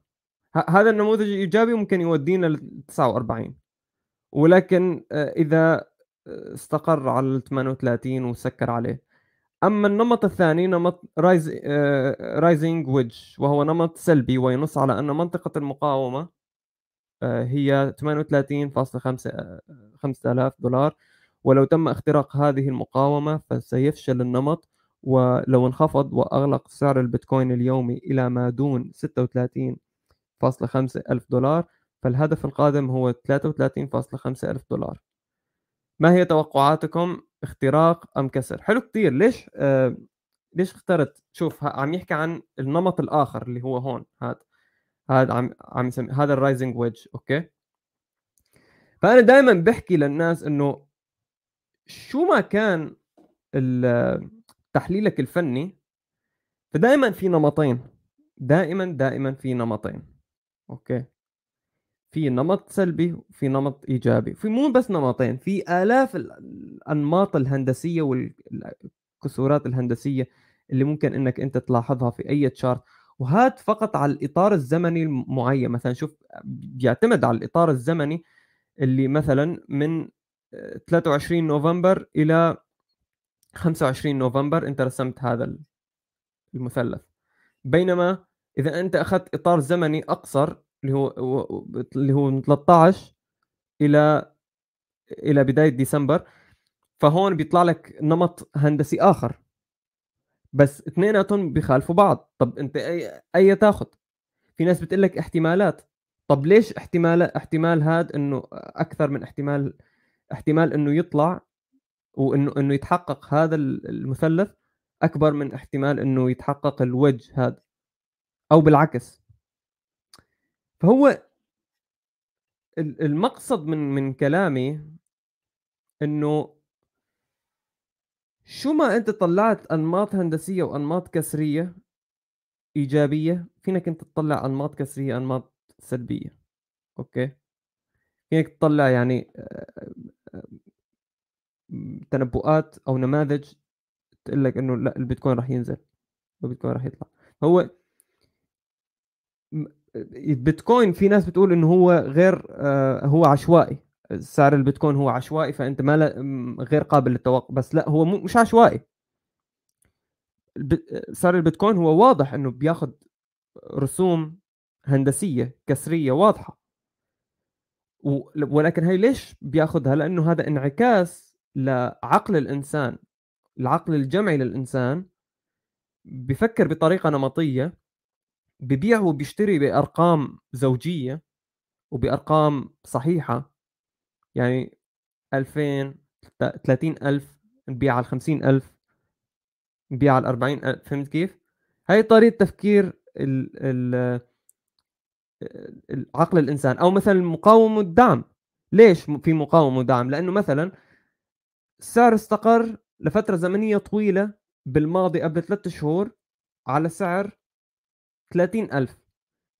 B: هذا النموذج الإيجابي ممكن يودينا ل 49 ولكن آه، إذا آه، استقر على ال 38 وسكر عليه أما النمط الثاني نمط rise rising wedge وهو نمط سلبي وينص على أن منطقة المقاومة آه، هي 38.5 5000 دولار. ولو تم اختراق هذه المقاومة فسيفشل النمط ولو انخفض وأغلق سعر البيتكوين اليومي إلى ما دون 36 خمسة ألف دولار فالهدف القادم هو 33.5 ألف دولار. ما هي توقعاتكم؟ اختراق أم كسر. حلو كتير. ليش آه ليش اخترت؟ شوف عم يحكي عن النمط الآخر اللي هو هون. هذا هذا عم عم يسمي هذا ال rising wedge أوكي؟ فأنا دائما بحكي للناس إنه شو ما كان تحليلك الفني فدائما في نمطين. دائما دائما في نمطين. okay؟ في نمط سلبي وفي نمط إيجابي. في مو بس نمطين في آلاف الأنماط الهندسية والكسورات الهندسية اللي ممكن إنك أنت تلاحظها في أي chart وهذا فقط على الإطار الزمني المعين. مثلا شوف بيعتمد على الإطار الزمني اللي مثلا من 23 نوفمبر إلى 25 نوفمبر أنت رسمت هذا المثلث. بينما إذا أنت أخذت إطار زمني أقصر اللي هو اللي هو من 13 إلى إلى بداية ديسمبر فهون بيطلع لك نمط هندسي آخر. بس اثنيناتهم بيخالفوا بعض. طب أنت أي أي تاخذ في ناس بتقول لك احتمالات. طب ليش احتمال احتمال هذا إنه أكثر من احتمال احتمال إنه يطلع وإنه إنه يتحقق هذا المثلث أكبر من احتمال إنه يتحقق الوجه هذا؟ أو بالعكس. فهو المقصد من من كلامي إنه شو ما أنت طلعت أنماط هندسية وأنماط كسرية إيجابية فينك أنت تطلع أنماط كسرية أنماط سلبية. okay؟ فينك تطلع يعني آه، آه، تنبؤات أو نماذج تقول لك إنه لا البيتكوين راح ينزل البيتكوين راح يطلع. هو البيتكوين في ناس بتقول إنه هو غير آه، هو عشوائي. سعر البيتكوين هو عشوائي فأنت ما غير قابل للتوقع. بس لا هو مش عشوائي. سعر البيتكوين هو واضح إنه بياخذ رسوم هندسية كسرية واضحة. ولكن هي ليش بياخذها لأنه هذا انعكاس لعقل الإنسان العقل الجمعي للإنسان. بفكر بطريقة نمطية ببيع وبيشتري بأرقام زوجية وبأرقام صحيحة. يعني 2000 30000 نبيع على 50000 نبيع على 40000 فهمت كيف؟ هاي طريقة تفكير ال ال عقل الإنسان أو مثلا مقاومة الدعم ليش في مقاومة ودعم؟ لأنه مثلا السعر استقر لفترة زمنية طويلة بالماضي قبل ثلاثة شهور على سعر 30000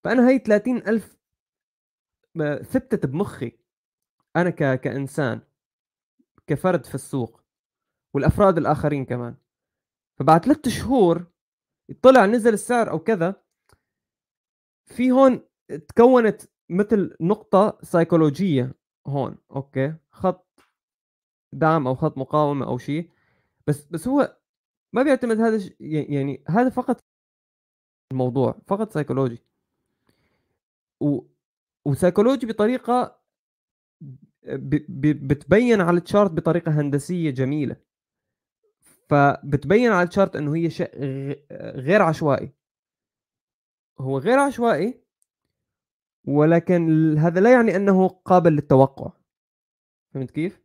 B: فأنا هي 30000 ب- ثبتت بمخي أنا ك... كإنسان كفرد في السوق والأفراد الآخرين كمان. فبعد ثلاثة شهور طلع نزل السعر أو كذا في هون تكونت مثل نقطة سيكولوجية هون أوكي؟ خط دعم أو خط مقاومة أو شيء. بس بس هو ما بيعتمد هذا الش- يعني هذا فقط الموضوع فقط سيكولوجي. و وسيكولوجي بطريقة. بتبين على ال chart بطريقة هندسية جميلة. فبتبين على ال chart إنه هي شيء غير عشوائي. هو غير عشوائي ولكن هذا لا يعني إنه قابل للتوقع. فهمت كيف؟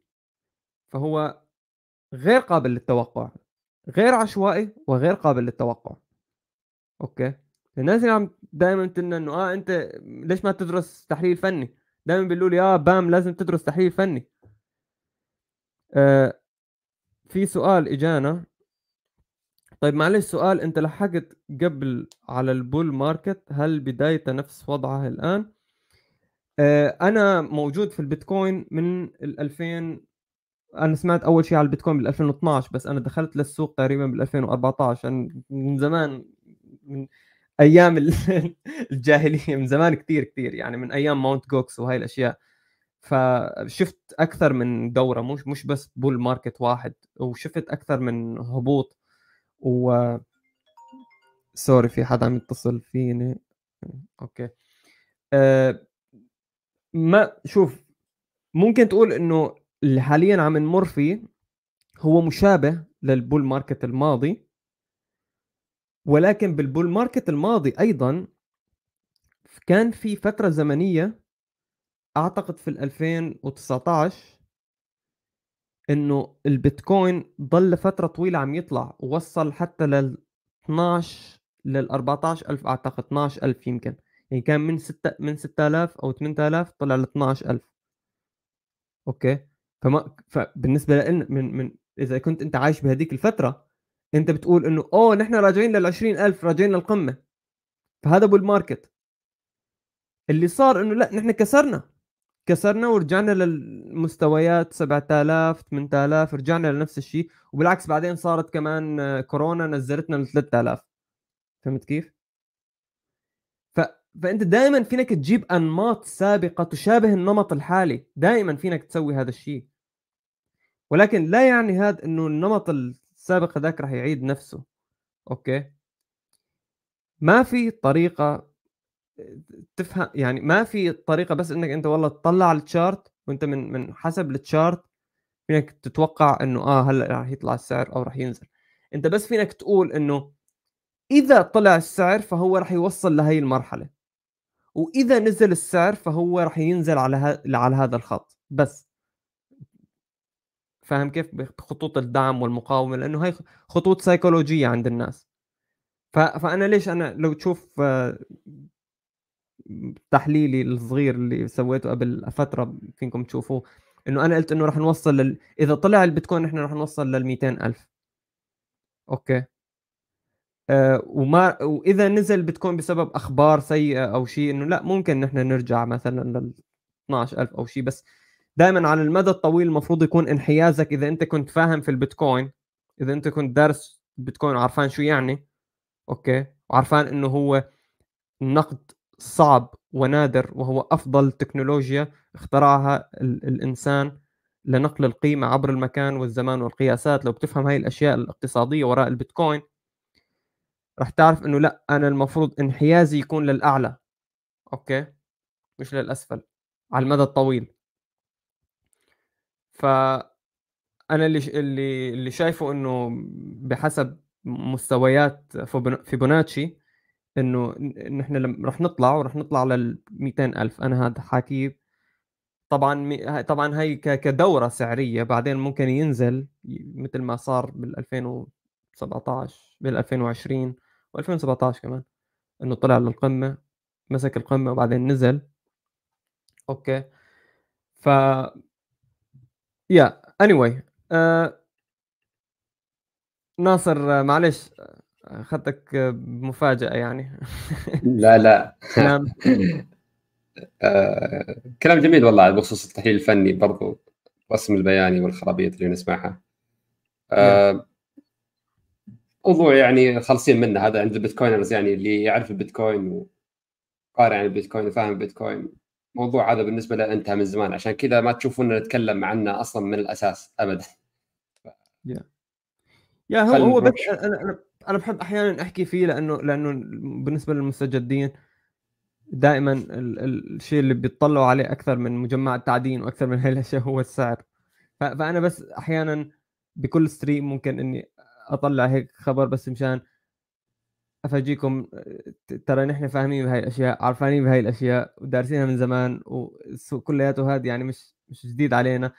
B: فهو غير قابل للتوقع. غير عشوائي وغير قابل للتوقع. okay؟ الناس اللي عم دائما تقولنا إنه آه أنت ليش ما تدرس تحليل فني؟ دائما بيقولوا لي آه بام لازم تدرس تحليل فني. آه في سؤال إجانا. طيب معلش سؤال أنت لحقت قبل على ال bull market؟ هل بدايته نفس وضعها الآن؟ آه أنا موجود في البيتكوين من ال 2000 أنا سمعت أول شيء على البيتكوين بال 2012 بس أنا دخلت للسوق تقريبا بال 2014 أنا من زمان من أيام ال- الجاهلية من زمان كثير كثير يعني من أيام Mt. Gox وهاي الأشياء. فشفت أكثر من دورة مش مش بس bull market واحد وشفت أكثر من هبوط. و sorry في حدا عم يتصل فيني؟ okay. أه ما شوف ممكن تقول إنه اللي حاليا عم نمر فيه هو مشابه للبول ماركت الماضي. ولكن بالبول ماركت الماضي أيضا كان في فترة زمنية أعتقد في ال 2019 إنه البيتكوين ضل فترة طويلة عم يطلع ووصل حتى لل 12 لل 14000 أعتقد 12000 يمكن. يعني كان من 6 من 6000 أو 8000 طلع ل 12000 okay؟ فما فبالنسبة لنا من من إذا كنت أنت عايش بهذيك الفترة انت بتقول انه اوه نحن راجعين لل 20000 راجعين للقمة. فهذا bull market اللي صار انه لا نحن كسرنا. كسرنا ورجعنا للمستويات 7000 8000 رجعنا لنفس الشيء. وبالعكس بعدين صارت كمان كورونا نزلتنا ل 3000 فهمت كيف؟ ف... فانت دائما فينك تجيب أنماط سابقة تشابه النمط الحالي. دائما فينك تسوي هذا الشيء. ولكن لا يعني هذا إنه النمط السابق هذاك راح يعيد نفسه okay ما في طريقة تفهم يعني ما في طريقة بس إنك أنت والله تطلع على ال chart وأنت من من حسب ال chart فينك تتوقع إنه آه هلأ راح يطلع السعر أو راح ينزل أنت بس فينك تقول إنه إذا طلع السعر فهو راح يوصل لهي المرحلة وإذا نزل السعر فهو راح ينزل على. على هذا الخط بس فاهم كيف؟ بخطوط الدعم والمقاومة لأنه هي خطوط سيكولوجيه عند الناس. فأنا ليش أنا لو تشوف آه، تحليلي الصغير اللي سويته قبل فترة فيكم تشوفوه إنه أنا قلت إنه راح نوصل لل... إذا طلع البيتكوين إحنا راح نوصل لل ألف. okay. أه وما وإذا نزل البيتكوين بسبب أخبار سيئة أو شيء إنه لا ممكن نحن نرجع مثلا لل 12000 أو شيء بس دائما على المدى الطويل المفروض يكون انحيازك إذا أنت كنت فاهم في البيتكوين إذا أنت كنت دارس بيتكوين وعارفان شو يعني okay وعارفان إنه هو النقد صعب ونادر وهو أفضل تكنولوجيا اخترعها الإنسان لنقل القيمة عبر المكان والزمان والقياسات. لو بتفهم هاي الأشياء الاقتصادية وراء البيتكوين راح تعرف إنه لأ أنا المفروض انحيازي يكون للأعلى أوكي مش للأسفل على المدى الطويل. ف أنا اللي اللي اللي شايفه إنه بحسب مستويات فيبوناتشي إنه نحن رح نطلع ورح نطلع لل ألف. أنا هذا حاكي طبعا طبعا هي كدورة سعرية بعدين ممكن ينزل مثل ما صار بال 2017 بال 2020 و2017 كمان إنه طلع للقمة مسك القمة وبعدين نزل. okay. ف يعني anyway. uh... ناصر معلش أخذتك بمفاجأة يعني.
D: لا لا. كلام آه، كلام جميل والله بخصوص التحليل الفني برضو الرسم البياني والخرابيط اللي نسمعها. آه، موضوع يعني خالصين منه هذا عند البيتكوينرز يعني اللي يعرف البيتكوين وقارئ عن البيتكوين وفاهم البيتكوين. الموضوع هذا بالنسبة له انتهى من زمان عشان كذا ما تشوفونا نتكلم عنه أصلا من الأساس ابدا
B: yeah. يا هو هو بس أنا أنا أنا بحب أحيانا أحكي فيه لأنه لأنه بالنسبة للمستجدين دائما ال... ال... الشيء اللي بيطلعوا عليه أكثر من مجمع التعدين وأكثر من هاي الأشياء هو السعر. فأنا بس أحيانا بكل ستريم ممكن إني أطلع هيك خبر بس مشان افاجيكم ترى نحن فاهمين بهاي الأشياء عارفانين بهاي الأشياء ودارسينها من زمان والسوق كلياته هذا يعني مش مش جديد علينا.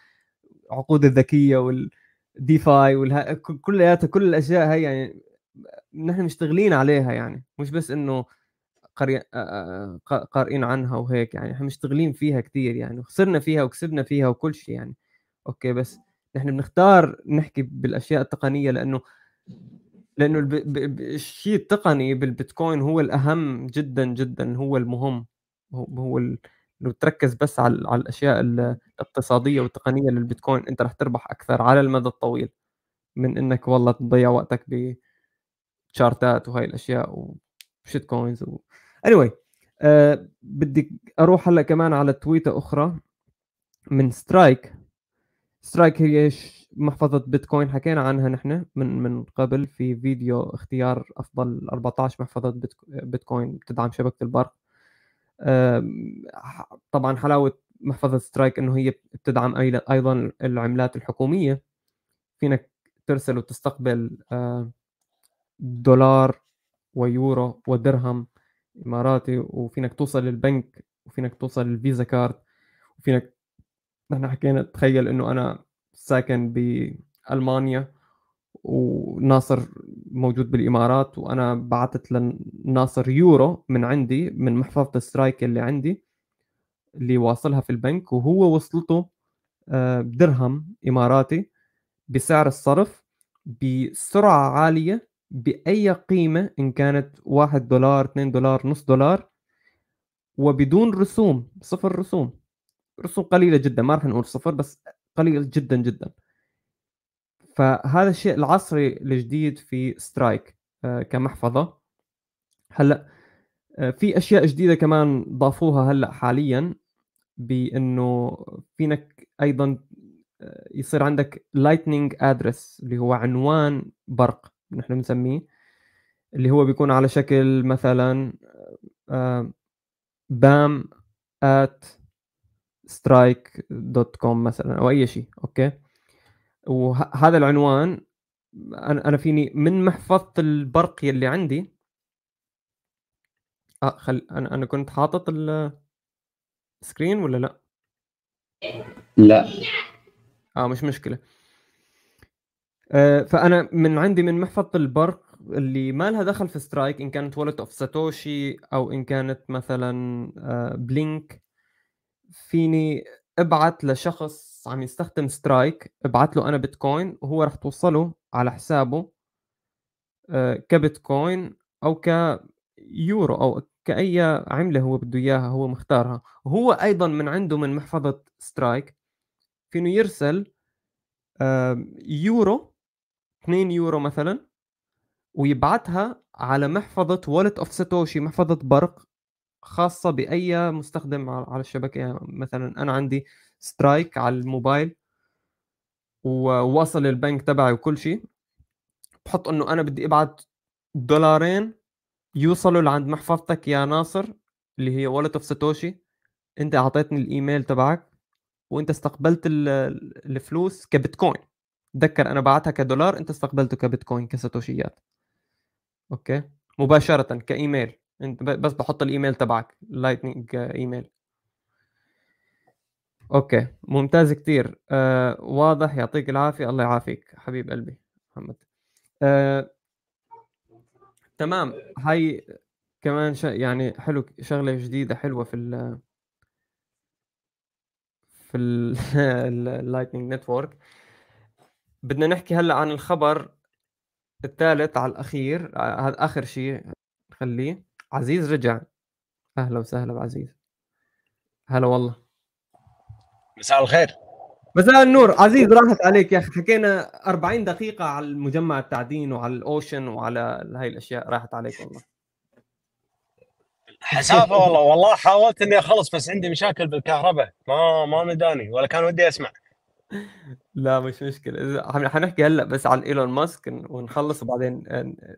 B: عقود الذكية وال DeFi والها... كلياتها كل الأشياء هي يعني نحن مشتغلين عليها يعني. مش بس إنه قري... قارئين عنها وهيك يعني إحنا مشتغلين فيها كثير يعني وخسرنا فيها وكسبنا فيها وكل شيء يعني. okay بس نحن بنختار نحكي بالأشياء التقنية لأنه لأنه. الشيء التقني بالبيتكوين هو الأهم جدا جدا هو المهم هو. لو تركز بس على, على الأشياء الاقتصادية والتقنية للبيتكوين أنت رح تربح أكثر على المدى الطويل من إنك والله تضيع وقتك بتشارتات وهاي الأشياء و shitcoins و... anyway أه بدي أروح هلأ كمان على تويتة أخرى من سترايك سترايك هي محفظة بيتكوين حكينا عنها نحن من من قبل في فيديو اختيار أفضل 14 محفظة بيتكوين بتدعم شبكة البرق. طبعا حلاوة محفظة سترايك إنه هي بتدعم أيضا العملات الحكومية. فينك ترسل وتستقبل دولار ويورو ودرهم إماراتي وفينك توصل للبنك وفينك توصل لل Visa card وفينك نحن حكينا تخيل إنه أنا ساكن بألمانيا وناصر موجود بالإمارات وأنا بعثت لناصر يورو من عندي من محفظة سترايك اللي عندي اللي واصلها في البنك وهو وصلته آه، درهم إماراتي بسعر الصرف بسرعة عالية بأي قيمة إن كانت 1 دولار 2 دولار نص دولار وبدون رسوم صفر رسوم رسوم قليلة جدا ما راح نقول صفر بس قليل جدا جدا. فهذا الشيء العصري الجديد في Strike آه، كمحفظة. هلأ آه، في أشياء جديدة كمان ضافوها هلأ حاليا بإنه فيك أيضا آه، يصير عندك lightning address اللي هو عنوان برق نحن بنسميه اللي هو بيكون على شكل مثلا بام at Strike dot com مثلا أو أي شيء أوكي؟ وهذا العنوان أنا أنا فيني من محفظة البرق يلي عندي آه خل أنا أنا كنت حاطط ال screen ولا لا؟
D: لا.
B: آه مش مشكلة. آه فأنا من عندي من محفظة البرق اللي ما لها دخل في Strike إن كانت Wallet of Satoshi أو إن كانت مثلا آه Blink فيني أبعت لشخص عم يستخدم Strike أبعت له أنا بيتكوين وهو راح توصله على حسابه آه، كبيتكوين أو كيورو أو كأي عملة هو بده إياها هو مختارها. وهو أيضا من عنده من محفظة Strike. فينه يرسل يورو 2 يورو مثلا ويبعتها على محفظة Wallet of Satoshi محفظة برق. خاصة بأي مستخدم على الشبكة. يعني مثلا أنا عندي Strike على الموبايل وواصل البنك تبعي وكل شيء. بحط إنه أنا بدي أبعت دولارين يوصلوا لعند محفظتك يا ناصر اللي هي Wallet of Satoshi أنت أعطيتني الإيميل تبعك وأنت استقبلت الفلوس كبيتكوين. تذكر أنا بعتها كدولار أنت استقبلته كبيتكوين كساتوشيات. أوكي؟ مباشرة كإيميل. انت بس بحط الإيميل تبعك lightning email. أوكي ممتاز كثير آه واضح يعطيك العافية. الله يعافيك حبيب قلبي محمد. آه تمام. هاي كمان ش... يعني حلو شغلة جديدة حلوة في ال في ال Lightning Network بدنا نحكي هلأ عن الخبر الثالث على الأخير آه، هذا آخر شيء خليه عزيز رجع. أهلا وسهلا بعزيز. هلا والله.
C: مساء الخير.
B: مساء النور. عزيز راحت عليك يا أخي. حكينا 40 دقيقة على المجمع التعدين وعلى Ocean وعلى هاي الأشياء راحت عليك والله.
C: حسافة والله والله حاولت إني أخلص بس عندي مشاكل بالكهرباء. ما ما مداني ولا كان ودي أسمع.
B: لا مش مشكلة. حنحكي هلأ بس عن إيلون ماسك ونخلص وبعدين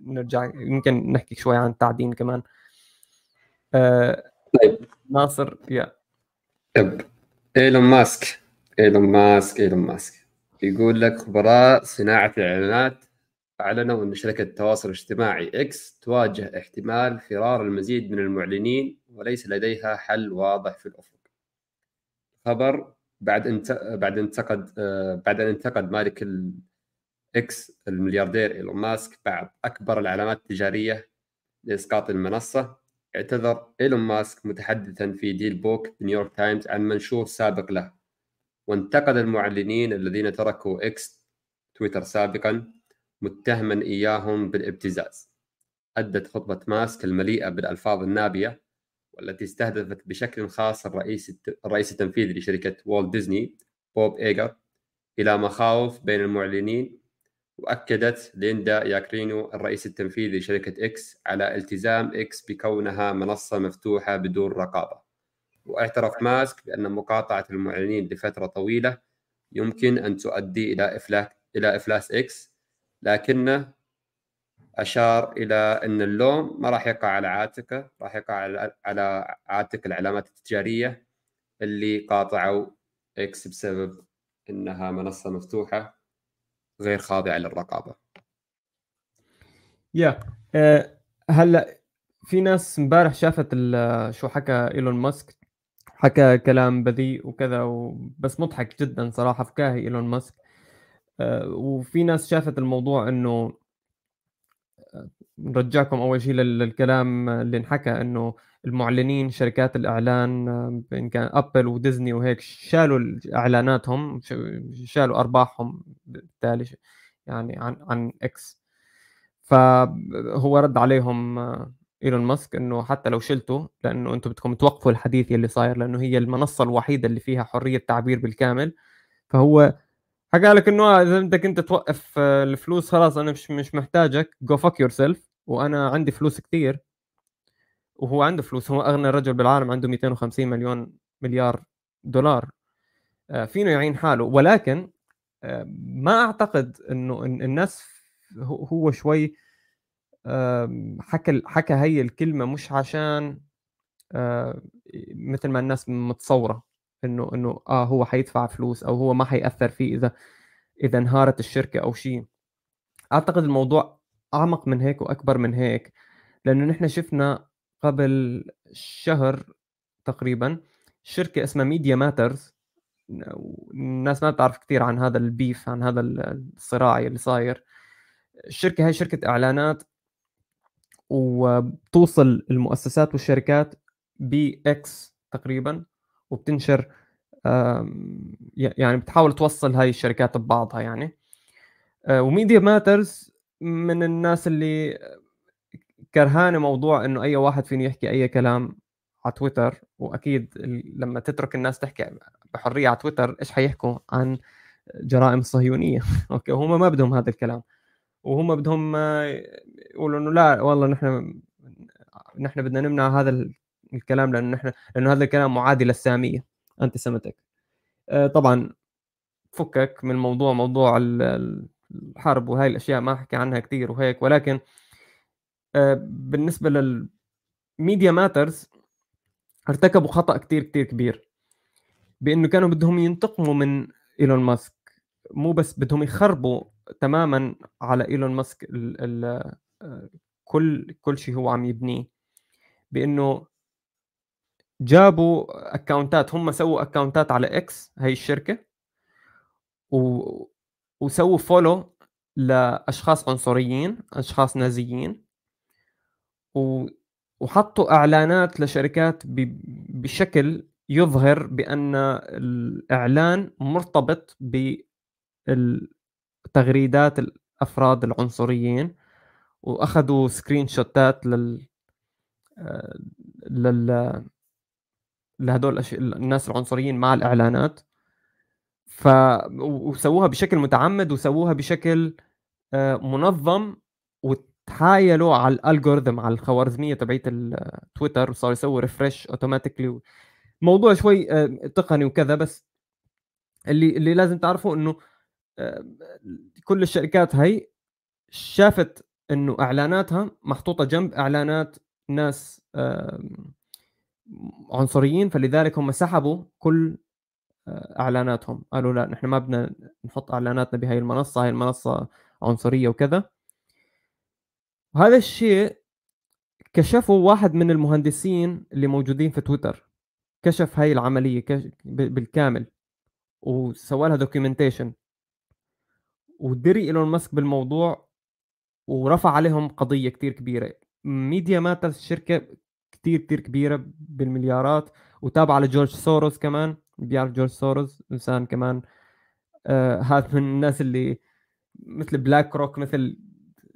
B: نرجع. يمكن نحكي شوي عن التعدين كمان.
D: آه، طيب.
B: ناصر يا.
D: طيب. إيلون ماسك. إيلون ماسك إيلون ماسك. يقول لك خبراء صناعة الإعلانات أعلنوا أن شركة التواصل الاجتماعي إكس تواجه احتمال فرار المزيد من المعلنين وليس لديها حل واضح في الأفق. خبر بعد انت... بعد انتقد آه، بعد أن انتقد مالك الاكس الملياردير إيلون ماسك بعض أكبر العلامات التجارية لإسقاط المنصة اعتذر إيلون ماسك متحدثا في DealBook نيويورك تايمز عن منشور سابق له وانتقد المعلنين الذين تركوا إكس تويتر سابقا متهما إياهم بالابتزاز. أدت خطبة ماسك المليئة بالألفاظ النابية والتي استهدفت بشكل خاص الرئيس الرئيس التنفيذي لشركة والت ديزني بوب إيجر إلى مخاوف بين المعلنين وأكدت ليندا ياكرينو الرئيس التنفيذي لشركة إكس على التزام إكس بكونها منصة مفتوحة بدون رقابة. واعترف ماسك بأن مقاطعة المعلنين لفترة طويلة يمكن أن تؤدي إلى افلاس إلى إفلاس إكس لكنه أشار إلى أن اللوم ما راح يقع على عاتقه راح يقع على عاتق العلامات التجارية اللي قاطعوا إكس بسبب إنها منصة مفتوحة. غير خاضعه للرقابة.
B: يا أه هلا في ناس امبارح شافت شو حكى إيلون ماسك حكى كلام بذيء وكذا بس مضحك جدا صراحة فكاهي إيلون ماسك أه وفي ناس شافت الموضوع إنه نرجعكم أول شيء للكلام اللي انحكى إنه المعلنين شركات الإعلان إن كان أبل وديزني وهيك شالوا إعلاناتهم شالوا أرباحهم بالتالي يعني عن عن إكس. فهو رد عليهم إيلون ماسك إنه حتى لو شلته لأنه أنتم بدكم توقفوا الحديث اللي صاير لأنه هي المنصة الوحيدة اللي فيها حرية تعبير بالكامل. فهو حكى لك إنه إذا بدك أنت توقف آه، الفلوس خلاص أنا مش مش محتاجك go fuck yourself وأنا عندي فلوس كثير وهو عنده فلوس هو أغنى رجل بالعالم عنده 250 مليون مليار دولار. آه، فينه يعين حاله. ولكن آه، ما أعتقد إنه الناس هو شوي حكى حكى هي الكلمة مش عشان مثل ما الناس متصورة إنه إنه آه هو حيدفع فلوس أو هو ما حيأثر فيه إذا إذا انهارت الشركة أو شيء. أعتقد الموضوع أعمق من هيك وأكبر من هيك لأنه نحن شفنا قبل شهر تقريبا شركة اسمها Media Matters الناس ما بتعرف كثير عن هذا ال beef عن هذا الصراع اللي صاير. الشركة هاي شركة إعلانات وبتوصل المؤسسات والشركات بـ X تقريبا وبتنشر يعني بتحاول توصل هاي الشركات ببعضها يعني. آه، وميديا ماترز من الناس اللي كرهانه موضوع إنه أي واحد فيني يحكي أي كلام على تويتر وأكيد لما تترك الناس تحكي بحرية على تويتر إيش حيحكوا عن جرائم الصهيونيه أوكي هم ما بدهم هذا الكلام. وهم بدهم يقولوا إنه لا والله نحن نحن بدنا نمنع هذا الكلام لأنه نحن لأنه هذا الكلام معادي للسامية انتي آه، طبعا فكك من موضوع موضوع الحرب وهاي الأشياء ما أحكي عنها كثير وهيك ولكن بالنسبة للميديا ماترز ارتكبوا خطأ كثير كثير كبير. بإنه كانوا بدهم ينتقموا من إيلون ماسك. مو بس بدهم يخربوا تماما على إيلون ماسك ال ال آه، كل كل شيء هو عم يبنيه. بإنه جابوا account ات هم سووا account ات على إكس هي الشركة و... وسووا follow لأشخاص عنصريين أشخاص نازيين. و... وحطوا إعلانات لشركات ب... بشكل يظهر بأن الإعلان مرتبط بالتغريدات الأفراد العنصريين وأخذوا screenshot ات لل لل لهدول الناس العنصريين مع الإعلانات. ف وسووها بشكل متعمد وسووها بشكل آه، منظم وتحايلوا على ال algorithm على الخوارزمية تبعت التويتر وصاروا يسووا refresh automatically موضوع شوي آه، تقني وكذا بس اللي اللي لازم تعرفه إنه آه، كل الشركات هي شافت إنه إعلاناتها محطوطة جنب إعلانات ناس عنصريين فلذلك هم سحبوا كل آه، إعلاناتهم. قالوا لا نحن ما بدنا نحط إعلاناتنا بهاي المنصة هاي المنصة عنصرية وكذا. وهذا الشيء كشفوا واحد من المهندسين اللي موجودين في تويتر. كشف هاي العملية بالكامل وسوى لها documentation ودري إيلون ماسك بالموضوع ورفع عليهم قضية كتير كبيرة. ميديا ماترز شركة كتير كتير كبيرة بالمليارات وتابعة لجورج سوروس كمان. بيعرف جورج سوروس إنسان كمان آه من الناس اللي مثل بلاك روك مثل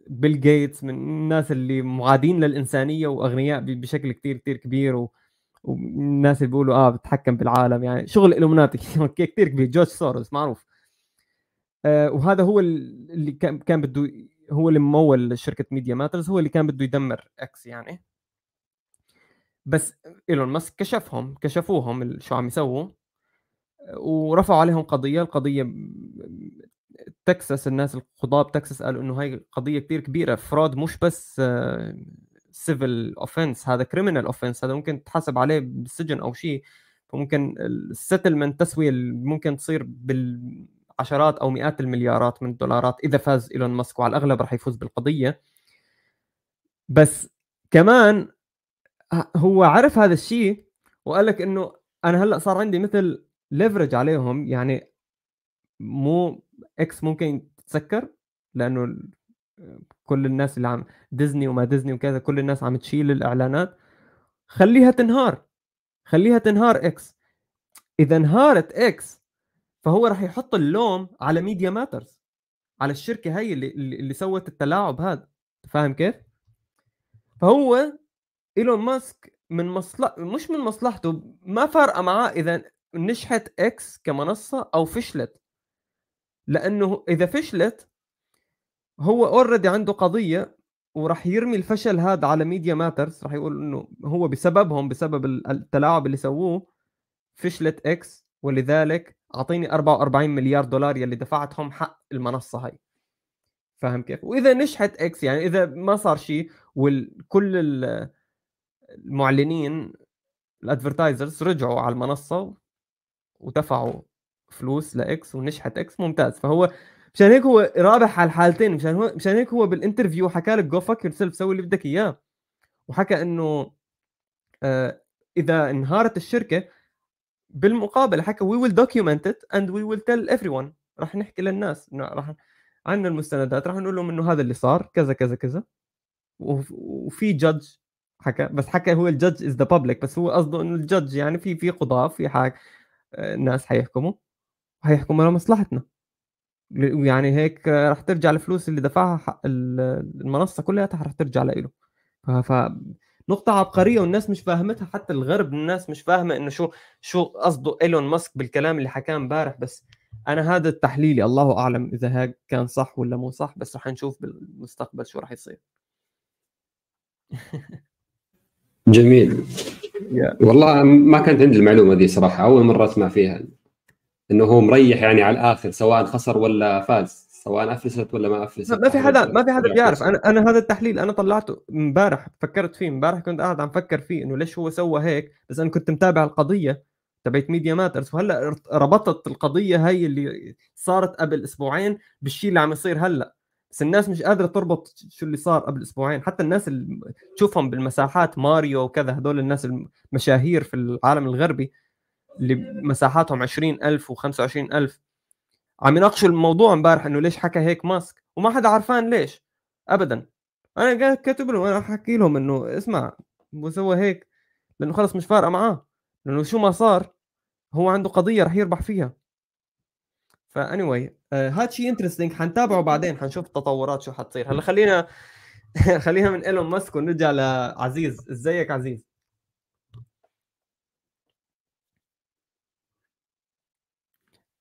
B: بيل جيتس من الناس اللي معادين للإنسانية وأغنياء بشكل كتير كتير كبير و... والناس اللي بيقولوا آه بتحكم بالعالم يعني. شغل Illuminati كثير كبير جورج سوروس معروف. آه وهذا هو اللي كان بده هو اللي ممول شركة ميديا ماترز هو اللي كان بده يدمر إكس يعني. بس إيلون ماسك كشفهم كشفوهم شو عم يسووا ورفعوا عليهم قضية القضية تكساس الناس القضاة بتكساس قالوا إنه هاي قضية كثير كبيرة fraud مش بس civil offense هذا criminal offense هذا ممكن تحاسب عليه بالسجن أو شيء. فممكن ال settlement تسوية ممكن تصير بالعشرات أو مئات المليارات من الدولارات إذا فاز إيلون ماسك وعلى الأغلب راح يفوز بالقضية. بس كمان هو عرف هذا الشيء وقال لك إنه أنا هلأ صار عندي مثل leverage عليهم يعني مو إكس ممكن تتسكر لأنه كل الناس اللي عم ديزني وما ديزني وكذا كل الناس عم تشيل الإعلانات. خليها تنهار خليها تنهار إكس إذا انهارت إكس فهو راح يحط اللوم على ميديا ماترز على الشركة هي اللي اللي سوت التلاعب هذا. فاهم كيف؟ فهو إيلون ماسك من مصلحة مش من مصلحته ما فارقة معاه إذا نجحت إكس كمنصة أو فشلت. لأنه إذا فشلت هو already عنده قضية وراح يرمي الفشل هذا على ميديا ماترز راح يقول إنه هو بسببهم بسبب التلاعب اللي سووه فشلت إكس ولذلك أعطيني 44 مليار دولار يلي دفعتهم حق المنصة هاي فاهم كيف؟ وإذا نجحت إكس يعني إذا ما صار شيء وكل المعلنين ال advertisers رجعوا على المنصة ودفعوا فلوس لإكس ونجحت إكس ممتاز. فهو مشان هيك هو رابح على الحالتين. مشان هو مشان هيك هو بال interview حكى لك go fuck yourself سوي اللي بدك إياه. وحكى إنه آه إذا انهارت الشركة بالمقابل حكى we will document it and we will tell everyone راح نحكي للناس. راح عندنا المستندات. راح نقول لهم إنه هذا اللي صار كذا كذا كذا. وفي judge حكى بس حكى هو ال judge is the public بس هو قصده إنه ال judge يعني في في قضاة في حاجة الناس حيحكموا. حيحكموا لمصلحتنا يعني هيك رح ترجع الفلوس اللي دفعها حق المنصة كلها رح ترجع له. ف نقطة عبقرية والناس مش فاهمتها حتى الغرب الناس مش فاهمة إنه شو شو قصده إيلون ماسك بالكلام اللي حكاه امبارح. بس أنا هذا تحليلي الله أعلم إذا هيك كان صح ولا مو صح بس رح نشوف بالمستقبل شو رح يصير.
D: جميل. والله ما كانت عندي المعلومة دي صراحة أول مرة أسمع فيها. إنه هو مريح يعني على الآخر سواء خسر ولا فاز سواء أفلست ولا ما أفلست.
B: ما في حدا ما في حدا بيعرف. أنا أنا هذا التحليل أنا طلعته امبارح فكرت فيه امبارح كنت قاعد عم فكر فيه إنه ليش هو سوى هيك؟ بس أنا كنت متابع القضية تبعت ميديا ماترز وهلأ ربطت القضية هي اللي صارت قبل أسبوعين بالشيء اللي عم يصير هلأ. بس الناس مش قادرة تربط شو اللي صار قبل أسبوعين. حتى الناس اللي تشوفهم بالمساحات ماريو وكذا هدول الناس المشاهير في العالم الغربي اللي مساحاتهم 20000 و25000 عم يناقشوا الموضوع امبارح إنه ليش حكى هيك ماسك؟ وما حدا عرفان ليش. ابدا. أنا كاتب لهم أنا حكي لهم إنه اسمع سوى هيك لأنه خلص مش فارقة معاه. لأنه شو ما صار هو عنده قضية رح يربح فيها. ف anyway آه هذا شيء interesting حنتابعه بعدين حنشوف التطورات شو حتصير. هلا خلينا خلينا من إيلون ماسك ونرجع لعزيز. إزيك عزيز؟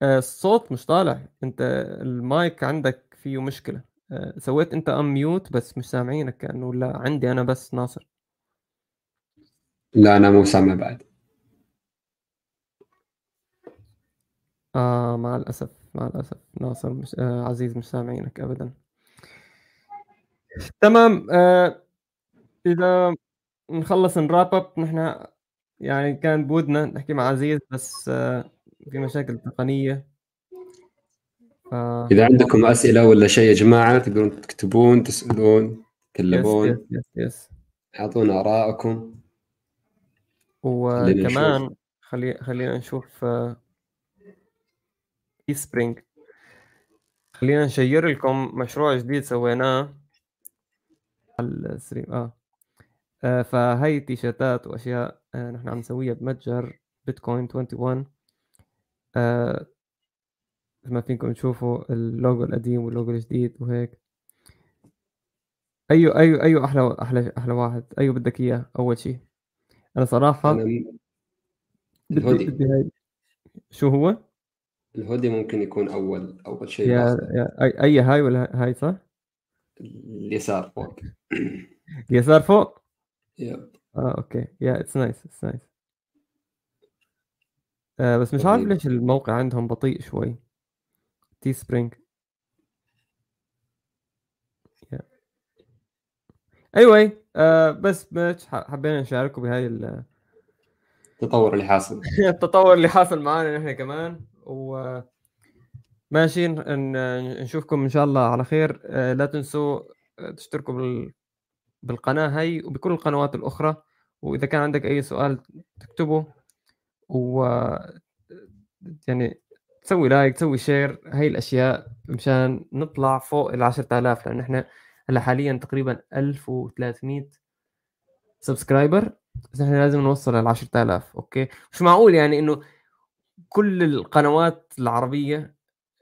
B: الصوت مش طالع. انت المايك عندك فيه مشكلة. آه، سويت انت unmute بس مش سامعينك كأنه لا عندي أنا بس ناصر.
D: لا أنا مو سامع بعد.
B: آه مع الأسف مع الأسف. ناصر مش آه عزيز مش سامعينك ابدا. تمام. آه إذا نخلص ن wrap up نحن يعني كان بودنا نحكي مع عزيز بس آه في مشاكل تقنية.
D: ف... إذا عندكم أسئلة ولا شيء يا جماعة تقدرون تكتبون تسألون تكلمون yes yes yes اعطونا آرائكم.
B: وكمان خلي خلينا نشوف Teespring خلينا ن share لكم مشروع جديد سويناه. على ال stream آه, آه فهي تيشيرتات وأشياء آه نحن عم نسويها بمتجر بيتكوين 21 آه ما فيكم تشوفوا اللوجو القديم واللوجو الجديد وهيك. أيوه أيوه أيوه أحلى أحلى أحلى واحد. أيوه بدك إياه أول شيء أنا صراحة أنا... بدي بدي هاي شو هو؟
D: الهودي ممكن يكون أول أول شيء
B: yeah, yeah اي أي هاي ولا هاي صح؟
D: اليسار فوق.
B: اليسار فوق؟
D: yep.
B: آه okay. yeah it's nice it's nice آه بس مش عارف ليش الموقع عندهم بطيء شوي. Teespring أيوه آه بس مش حبينا نشارككم بهاي
D: التطور اللي حاصل.
B: التطور اللي حاصل معنا نحن كمان. و ماشي نشوفكم إن شاء الله على خير. آه، لا تنسوا تشتركوا بال... بالقناة هي وبكل القنوات الأخرى. وإذا كان عندك أي سؤال تكتبه. و يعني تسوي like تسوي share هاي الأشياء مشان نطلع فوق ال 10000 لأن إحنا هلأ حاليا تقريبا 1300 subscriber بس إحنا لازم نوصل ال 10000 okay؟ مش معقول يعني إنه كل القنوات العربية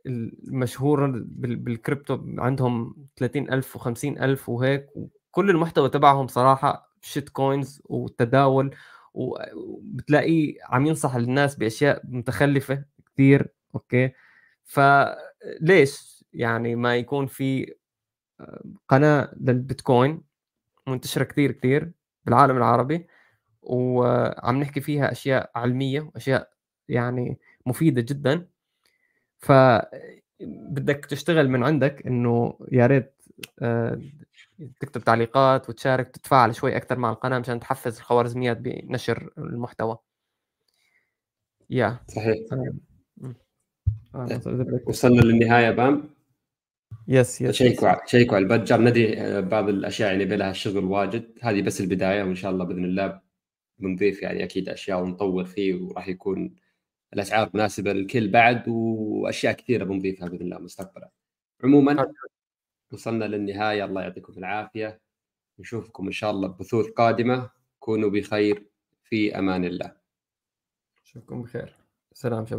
B: المشهورة بالكريبتو عندهم 30000 و50000 وهيك وكل المحتوى تبعهم صراحة shitcoins وتداول وبتلاقيه عم ينصح الناس بأشياء متخلفة كثير okay؟ فليش يعني ما يكون في آه، قناة للبيتكوين؟ منتشرة كثير كثير بالعالم العربي وعم نحكي فيها أشياء علمية وأشياء يعني مفيدة جدا. ف بدك تشتغل من عندك إنه يا ريت آه، تكتب تعليقات وتشارك تتفاعل شوي أكثر مع القناة مشان تحفز الخوارزميات بنشر المحتوى. yeah.
D: صحيح. آه، وصلنا للنهاية بام؟
B: yes yes
D: شيكوا شيكوا على المتجر ندري آه، بعض الأشياء يعني يبلها شغل واجد. هذه بس البداية وإن شاء الله بإذن الله بنضيف يعني أكيد أشياء ونطور فيه وراح يكون الأسعار مناسبة للكل بعد وأشياء كثيرة بنضيفها بإذن الله مستقبلا. عموما وصلنا للنهاية. الله يعطيكم العافية. نشوفكم إن شاء الله ببثوث قادمة. كونوا بخير. في أمان الله.
B: اشوفكم بخير. سلام شباب.